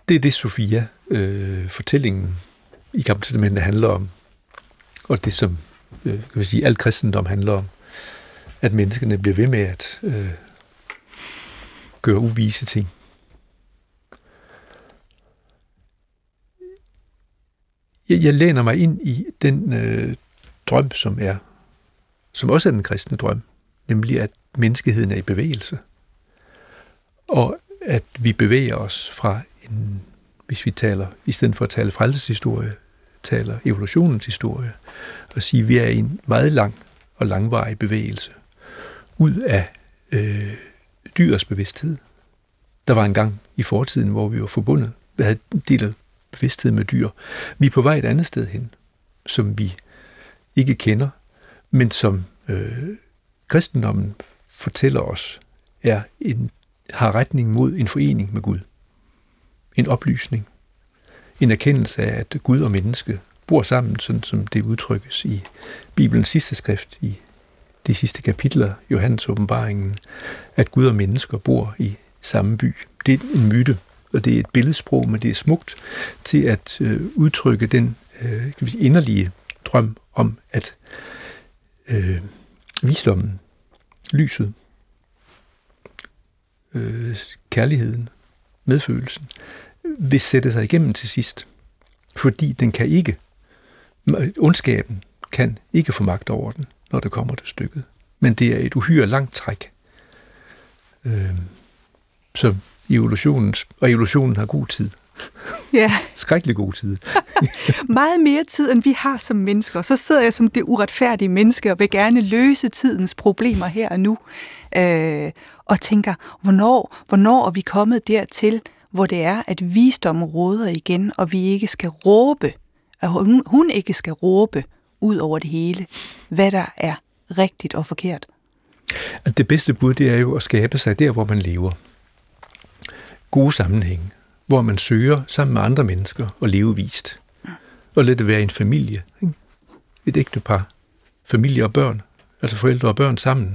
Det er det, Sofia, øh, fortællingen i Gamle Testamentet handler om, og det som øh, kan vi sige, al kristendom handler om, at menneskene bliver ved med at øh, gøre uvise ting. Jeg, jeg læner mig ind i den øh, drøm, som er, som også er den kristne drøm, nemlig at menneskeheden er i bevægelse. Og at vi bevæger os fra en, hvis vi taler, i stedet for at tale frelseshistorie, taler evolutionens historie, og sige, at vi er i en meget lang og langvarig bevægelse ud af øh, dyrets bevidsthed. Der var en gang i fortiden, hvor vi var forbundet, vi havde delt bevidsthed med dyr. Vi er på vej et andet sted hen, som vi ikke kender, men som øh, kristendommen fortæller os, er en, har retning mod en forening med Gud. En oplysning. En erkendelse af, at Gud og menneske bor sammen, sådan som det udtrykkes i Bibelens sidste skrift, i de sidste kapitler, Johannes åbenbaringen, at Gud og mennesker bor i samme by. Det er en myte, og det er et billedsprog, men det er smukt til at øh, udtrykke den øh, inderlige drøm om, at øh, visdommen, lyset, øh, kærligheden, medfølelsen, vil sætte sig igennem til sidst. Fordi den kan ikke, ondskaben kan ikke få magt over den, når det kommer til stykket. Men det er et uhyre langt træk. Øh, så evolutionens, og evolutionen har god tid. Ja. Skrækkelig god tid. Meget mere tid, end vi har som mennesker. Så sidder jeg som det uretfærdige menneske og vil gerne løse tidens problemer her og nu. Øh, og tænker, hvornår, hvornår er vi kommet dertil, hvor det er, at visdom råder igen, og vi ikke skal råbe, at hun, hun ikke skal råbe ud over det hele, hvad der er rigtigt og forkert. Det bedste bud, det er jo at skabe sig der, hvor man lever. Gode sammenhænge, hvor man søger sammen med andre mennesker og leve vist. Og lad det være en familie. Ikke? Et ægte par. Familie og børn. Altså forældre og børn sammen.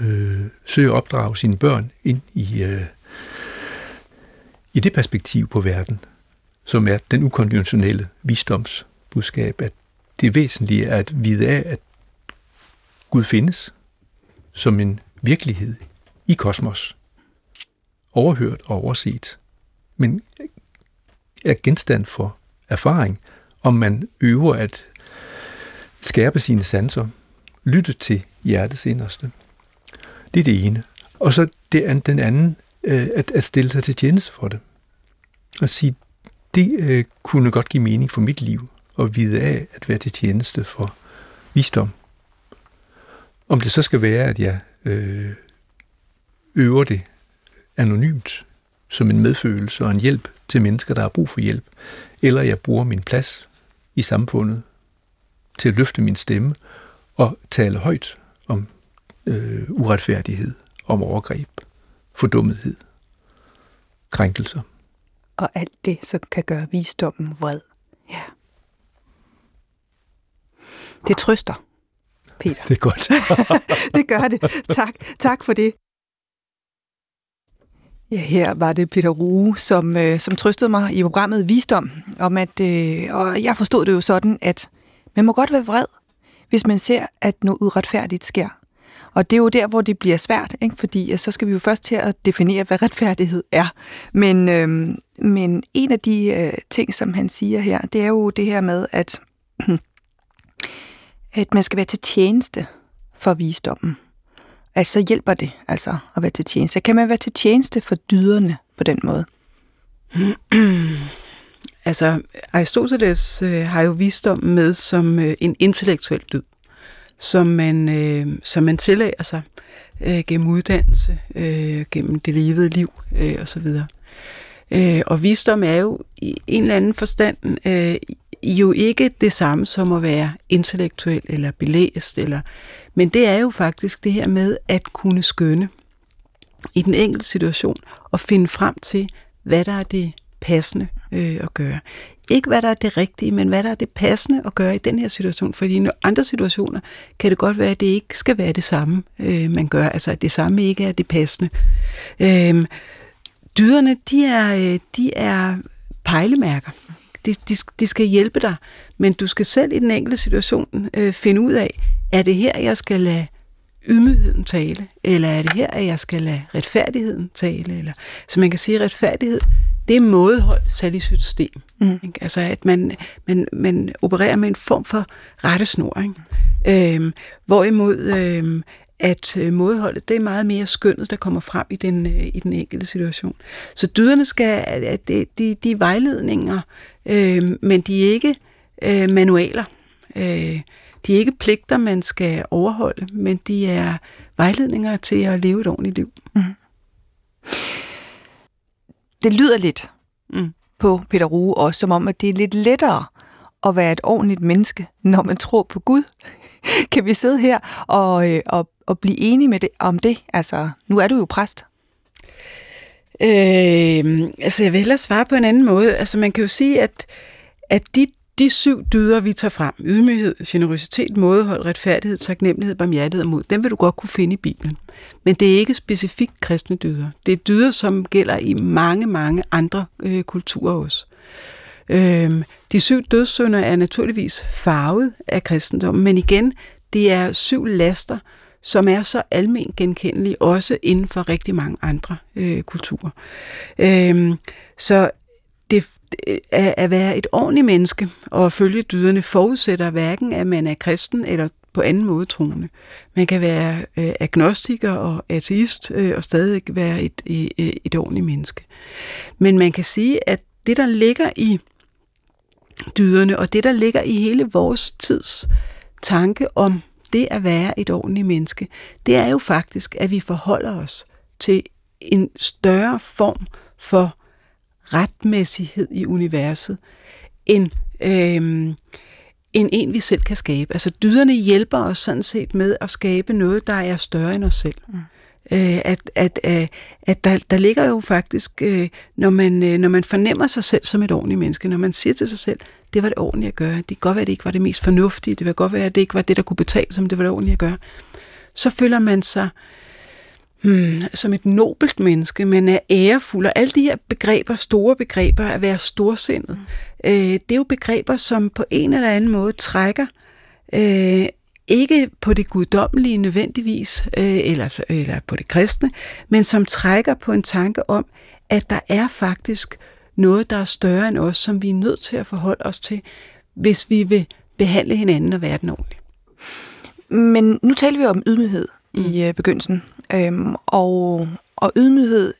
Øh, søge at opdrage sine børn ind i, øh, i det perspektiv på verden, som er den ukonventionelle visdomsbudskab, at det væsentlige er at vide af, at Gud findes som en virkelighed i kosmos. Overhørt og overset, men er genstand for erfaring, om man øver at skærpe sine sanser, lytte til hjertets inderste. Det er det ene. Og så det, den anden, øh, at, at stille sig til tjeneste for det. Og sige, det øh, kunne godt give mening for mit liv, at vide af at være til tjeneste for visdom. Om det så skal være, at jeg øh, øver det anonymt, som en medfølelse og en hjælp til mennesker, der har brug for hjælp, eller jeg bruger min plads i samfundet til at løfte min stemme og tale højt om øh, uretfærdighed, om overgreb, fordummethed, krænkelser. Og alt det, så kan gøre visdommen vred. Ja. Det trøster, Peter. Det er godt. det gør det. Tak, tak for det. Ja, her var det Peter Rue, som, øh, som trøstede mig i programmet Visdom, om at, øh, og jeg forstod det jo sådan, at man må godt være vred, hvis man ser, at noget uretfærdigt sker. Og det er jo der, hvor det bliver svært, ikke? fordi så skal vi jo først til at definere, hvad retfærdighed er. Men, øh, men en af de øh, ting, som han siger her, det er jo det her med, at, at man skal være til tjeneste for visdommen. Altså så hjælper det altså at være til tjeneste. Kan man være til tjeneste for dyderne på den måde? altså, Aristoteles øh, har jo visdom med som øh, en intellektuel dyd som man, øh, som man tillærer sig øh, gennem uddannelse, øh, gennem det levede liv øh, osv. Øh, og visdom er jo i en eller anden forstand øh, jo ikke det samme som at være intellektuel eller belæst, eller, men det er jo faktisk det her med at kunne skønne i den enkelte situation og finde frem til, hvad der er det passende øh, at gøre. Ikke hvad der er det rigtige, men hvad der er det passende at gøre i den her situation. Fordi i andre situationer kan det godt være, at det ikke skal være det samme, øh, man gør. Altså at det samme ikke er det passende. Øh, dyderne, de er, øh, de er pejlemærker. De, de, de skal hjælpe dig, men du skal selv i den enkelte situation øh, finde ud af, er det her, jeg skal lade ydmygheden tale, eller er det her, at jeg skal lade retfærdigheden tale? Eller, så man kan sige, at retfærdighed, det er mådehold sat i system. Mm. Ikke? Altså, at man, man, man opererer med en form for rettesnor. Ikke? Øhm, hvorimod øhm, at øh, mådeholdet, det er meget mere skønnet, der kommer frem i den, øh, i den enkelte situation. Så dyderne skal, at de, de, de er vejledninger, øh, men de er ikke øh, manualer. Øh, de er ikke pligter, man skal overholde, men de er vejledninger til at leve et ordentligt liv. Mm. Det lyder lidt mm. på Peter Rue også, som om, at det er lidt lettere at være et ordentligt menneske, når man tror på Gud. kan vi sidde her og, øh, og, og blive enige med det, om det? Altså, nu er du jo præst. Øh, altså, jeg vil hellere svare på en anden måde. Altså, man kan jo sige, at, at de de syv dyder, vi tager frem, ydmyghed, generøsitet, mådehold, retfærdighed, taknemmelighed, barmhjertighed og mod, dem vil du godt kunne finde i Bibelen. Men det er ikke specifikt kristne dyder. Det er dyder, som gælder i mange, mange andre øh, kulturer også. Øh, de syv dødssynder er naturligvis farvet af kristendommen, men igen, det er syv laster, som er så almen genkendelig, også inden for rigtig mange andre øh, kulturer. Øh, så det, øh, at være et ordentligt menneske og følge dyderne forudsætter hverken, at man er kristen eller på anden måde troende. Man kan være øh, agnostiker og ateist øh, og stadig være et, et, et ordentligt menneske. Men man kan sige, at det, der ligger i dyderne, og det, der ligger i hele vores tids tanke om det at være et ordentligt menneske, det er jo faktisk, at vi forholder os til en større form for retmæssighed i universet, end, øhm, end en, vi selv kan skabe. Altså dyderne hjælper os sådan set med at skabe noget, der er større end os selv. Mm. Øh, at at, at, at der, der ligger jo faktisk, øh, når, man, øh, når man fornemmer sig selv som et ordentligt menneske, når man siger til sig selv, det var det ordentligt at gøre, det kan godt være, at det ikke var det mest fornuftige, det kan godt være, at det ikke var det, der kunne betale, som det var det ordentligt at gøre, så føler man sig hmm, som et nobelt menneske, man er ærefuld, og alle de her begreber, store begreber, at være storsindet, øh, det er jo begreber, som på en eller anden måde trækker øh, ikke på det guddommelige nødvendigvis, øh, eller, eller på det kristne, men som trækker på en tanke om, at der er faktisk noget, der er større end os, som vi er nødt til at forholde os til, hvis vi vil behandle hinanden og verden ordentligt. Men nu taler vi om ydmyghed mm. i øh, begyndelsen, øhm, og, og ydmyghed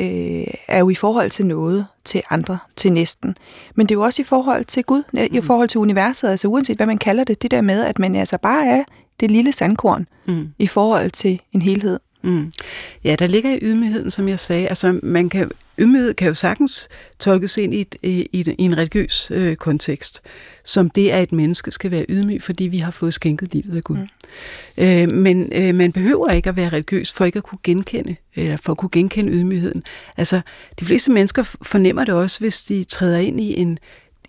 øh, er jo i forhold til noget, til andre, til næsten. Men det er jo også i forhold til Gud, mm. i forhold til universet, altså uanset hvad man kalder det, det der med, at man altså bare er det lille sandkorn mm. i forhold til en helhed. Mm. Ja, der ligger i ydmygheden, som jeg sagde, altså man kan, ydmyghed kan jo sagtens tolkes ind i, et, i, i en religiøs øh, kontekst, som det, at et menneske skal være ydmyg, fordi vi har fået skænket livet af Gud. Mm. Øh, men øh, man behøver ikke at være religiøs for ikke at kunne genkende, eller for at kunne genkende ydmygheden. Altså, de fleste mennesker fornemmer det også, hvis de træder ind i en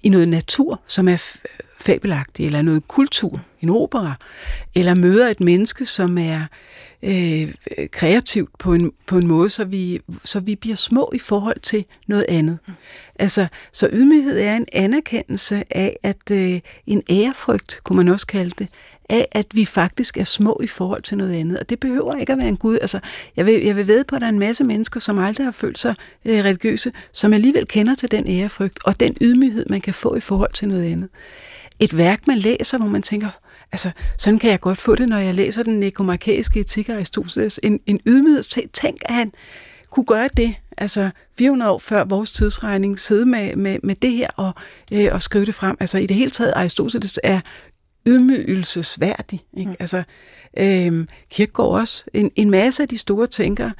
i noget natur, som er fabelagtigt, eller noget kultur, en opera, eller møder et menneske, som er øh, kreativt på en, på en måde, så vi, så vi bliver små i forhold til noget andet. Mm. Altså, så ydmyghed er en anerkendelse af, at øh, en ærefrygt, kunne man også kalde det, af, at vi faktisk er små i forhold til noget andet. Og det behøver ikke at være en Gud. Altså, jeg, vil, jeg vil ved på, at der er en masse mennesker, som aldrig har følt sig øh, religiøse, som alligevel kender til den ærefrygt og den ydmyghed, man kan få i forhold til noget andet. Et værk, man læser, hvor man tænker, altså, sådan kan jeg godt få det, når jeg læser den nekomarkæiske etik af Aristoteles. En, en ydmyghed. Tænk, at han kunne gøre det, altså 400 år før vores tidsregning, sidde med, med, med det her og, øh, og skrive det frem. Altså i det hele taget, Aristoteles er ydmygelsesværdig. Ikke? Mm. Altså, øh, Kierkegaard også. En, en masse af de store tænkere,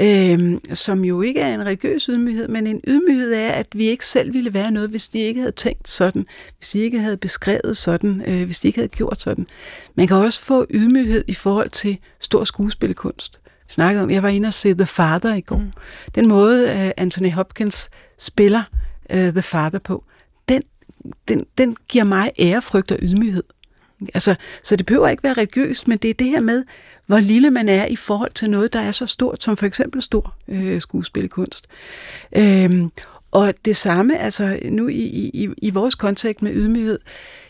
øh, som jo ikke er en religiøs ydmyghed, men en ydmyghed er, at vi ikke selv ville være noget, hvis de ikke havde tænkt sådan, hvis de ikke havde beskrevet sådan, øh, hvis de ikke havde gjort sådan. Man kan også få ydmyghed i forhold til stor skuespillekunst. Jeg snakkede om, jeg var inde og se The Father i går. Mm. Den måde, uh, Anthony Hopkins spiller uh, The Father på, den, den, den giver mig ærefrygt og ydmyghed. Altså, så det behøver ikke være religiøst, men det er det her med, hvor lille man er i forhold til noget, der er så stort, som for eksempel stor øh, skuespilkunst. Øhm, og det samme, altså nu i, i, i vores kontekst med ydmyghed,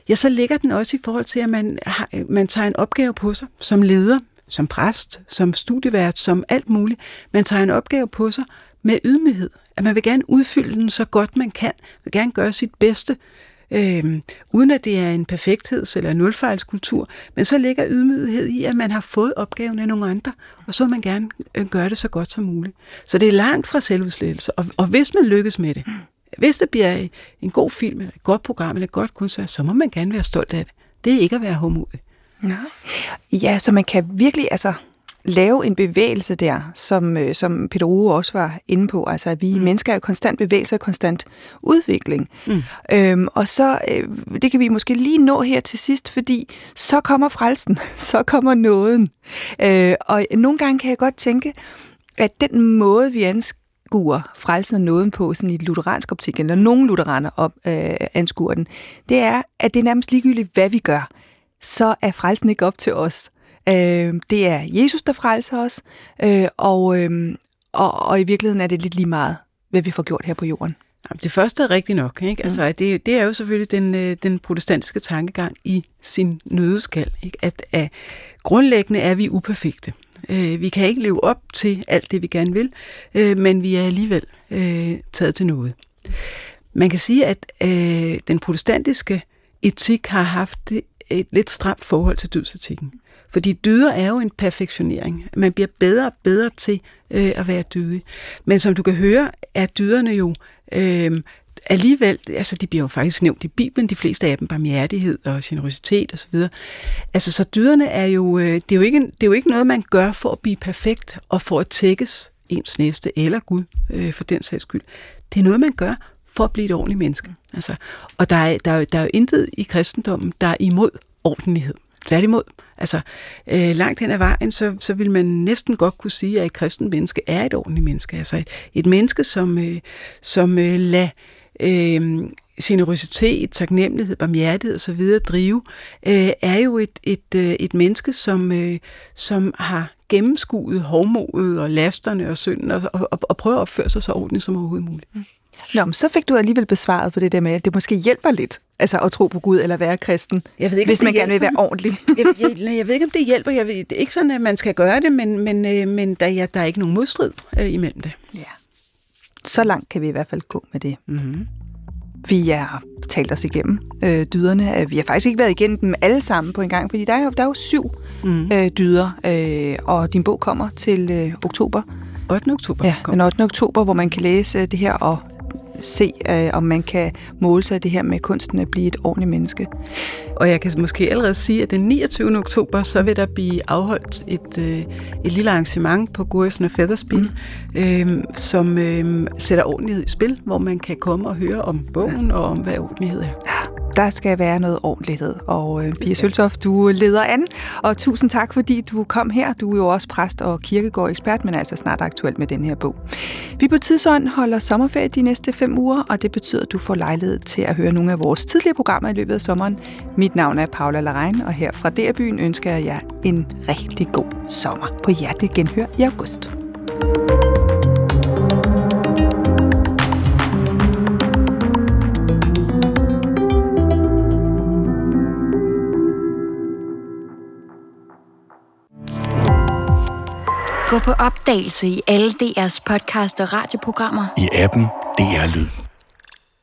ja, så ligger den også i forhold til, at man, har, man tager en opgave på sig som leder, som præst, som studievært, som alt muligt. Man tager en opgave på sig med ydmyghed. At man vil gerne udfylde den så godt man kan, vil gerne gøre sit bedste, øh, uden at det er en perfektheds- eller nulfejlskultur, men så ligger ydmyghed i, at man har fået opgaven af nogle andre, og så vil man gerne øh, gøre det så godt som muligt. Så det er langt fra selvudslettelse, og, og hvis man lykkes med det, hvis det bliver en god film, eller et godt program, eller et godt kunstværk, så må man gerne være stolt af det. Det er ikke at være homodig. Nej. Ja, så man kan virkelig, altså lave en bevægelse der, som, øh, som Peter Uwe også var inde på. Altså, at vi mm. mennesker er konstant bevægelse og konstant udvikling. Mm. Øhm, og så, øh, det kan vi måske lige nå her til sidst, fordi så kommer frelsen, så kommer nåden. Øh, og nogle gange kan jeg godt tænke, at den måde, vi anskuer frelsen og nåden på sådan i lutheransk optik, eller nogen lutheraner op, øh, anskuer den, det er, at det er nærmest ligegyldigt, hvad vi gør, så er frelsen ikke op til os. Øh, det er Jesus, der frelser os, øh, og, øh, og, og i virkeligheden er det lidt lige meget, hvad vi får gjort her på jorden. Det første er rigtigt nok. Ikke? Mm. Altså, det, det er jo selvfølgelig den, øh, den protestantiske tankegang i sin nødeskal. Ikke? At, at grundlæggende er vi uperfekte. Øh, vi kan ikke leve op til alt det, vi gerne vil, øh, men vi er alligevel øh, taget til noget. Man kan sige, at øh, den protestantiske etik har haft et lidt stramt forhold til dødsetikken. Fordi dyder er jo en perfektionering. Man bliver bedre og bedre til øh, at være dydig. Men som du kan høre, er dyderne jo øh, alligevel, altså de bliver jo faktisk nævnt i Bibelen, de fleste af dem, barmhjertighed og generositet osv. Altså så dyderne er jo, øh, det er jo, ikke, det er jo ikke noget, man gør for at blive perfekt og for at tækkes ens næste eller Gud øh, for den sags skyld. Det er noget, man gør for at blive et ordentligt menneske. Altså, og der er, der, er, der er jo intet i kristendommen, der er imod ordentlighed. Tværtimod. Altså, øh, langt hen ad vejen, så, så vil man næsten godt kunne sige, at et kristen menneske er et ordentligt menneske. Altså et, et menneske, som, øh, som øh, lader øh, generøsitet, taknemmelighed, barmhjertighed osv. drive, øh, er jo et, et, øh, et menneske, som, øh, som har gennemskuet hovmodet og lasterne og synden, og, og, og, og prøver at opføre sig så ordentligt som overhovedet muligt. Mm. Nå, men så fik du alligevel besvaret på det der med, at det måske hjælper lidt altså at tro på Gud eller være kristen, jeg ved ikke, hvis man gerne vil være ordentlig. jeg, jeg, jeg ved ikke, om det hjælper. Jeg ved, det er ikke sådan, at man skal gøre det, men, men, øh, men der, ja, der er ikke nogen modstrid øh, imellem det. Ja. Så langt kan vi i hvert fald gå med det. Mm-hmm. Vi har talt os igennem øh, dyderne. Vi har faktisk ikke været igennem dem alle sammen på en gang, fordi der er jo, der er jo syv mm. øh, dyder, øh, og din bog kommer til øh, oktober. 8. oktober. Ja, den 8. oktober, hvor man kan læse det her og se, øh, om man kan måle sig det her med kunsten at blive et ordentligt menneske. Og jeg kan måske allerede sige, at den 29. oktober, så vil der blive afholdt et, øh, et lille arrangement på Gursen og Featherspin, mm. øh, som øh, sætter ordentlighed i spil, hvor man kan komme og høre om bogen ja. og om, hvad ordentlighed er. Ja der skal være noget ordentlighed. Og øh, Pia Søltoft, du leder an, og tusind tak, fordi du kom her. Du er jo også præst og kirkegård ekspert, men altså snart aktuel med den her bog. Vi på Tidsånd holder sommerferie de næste fem uger, og det betyder, at du får lejlighed til at høre nogle af vores tidligere programmer i løbet af sommeren. Mit navn er Paula Larein, og her fra DR-byen ønsker jeg jer en rigtig god sommer. På hjertelig genhør i august. Gå på opdagelse i alle DR's podcast og radioprogrammer. I appen DR Lyd.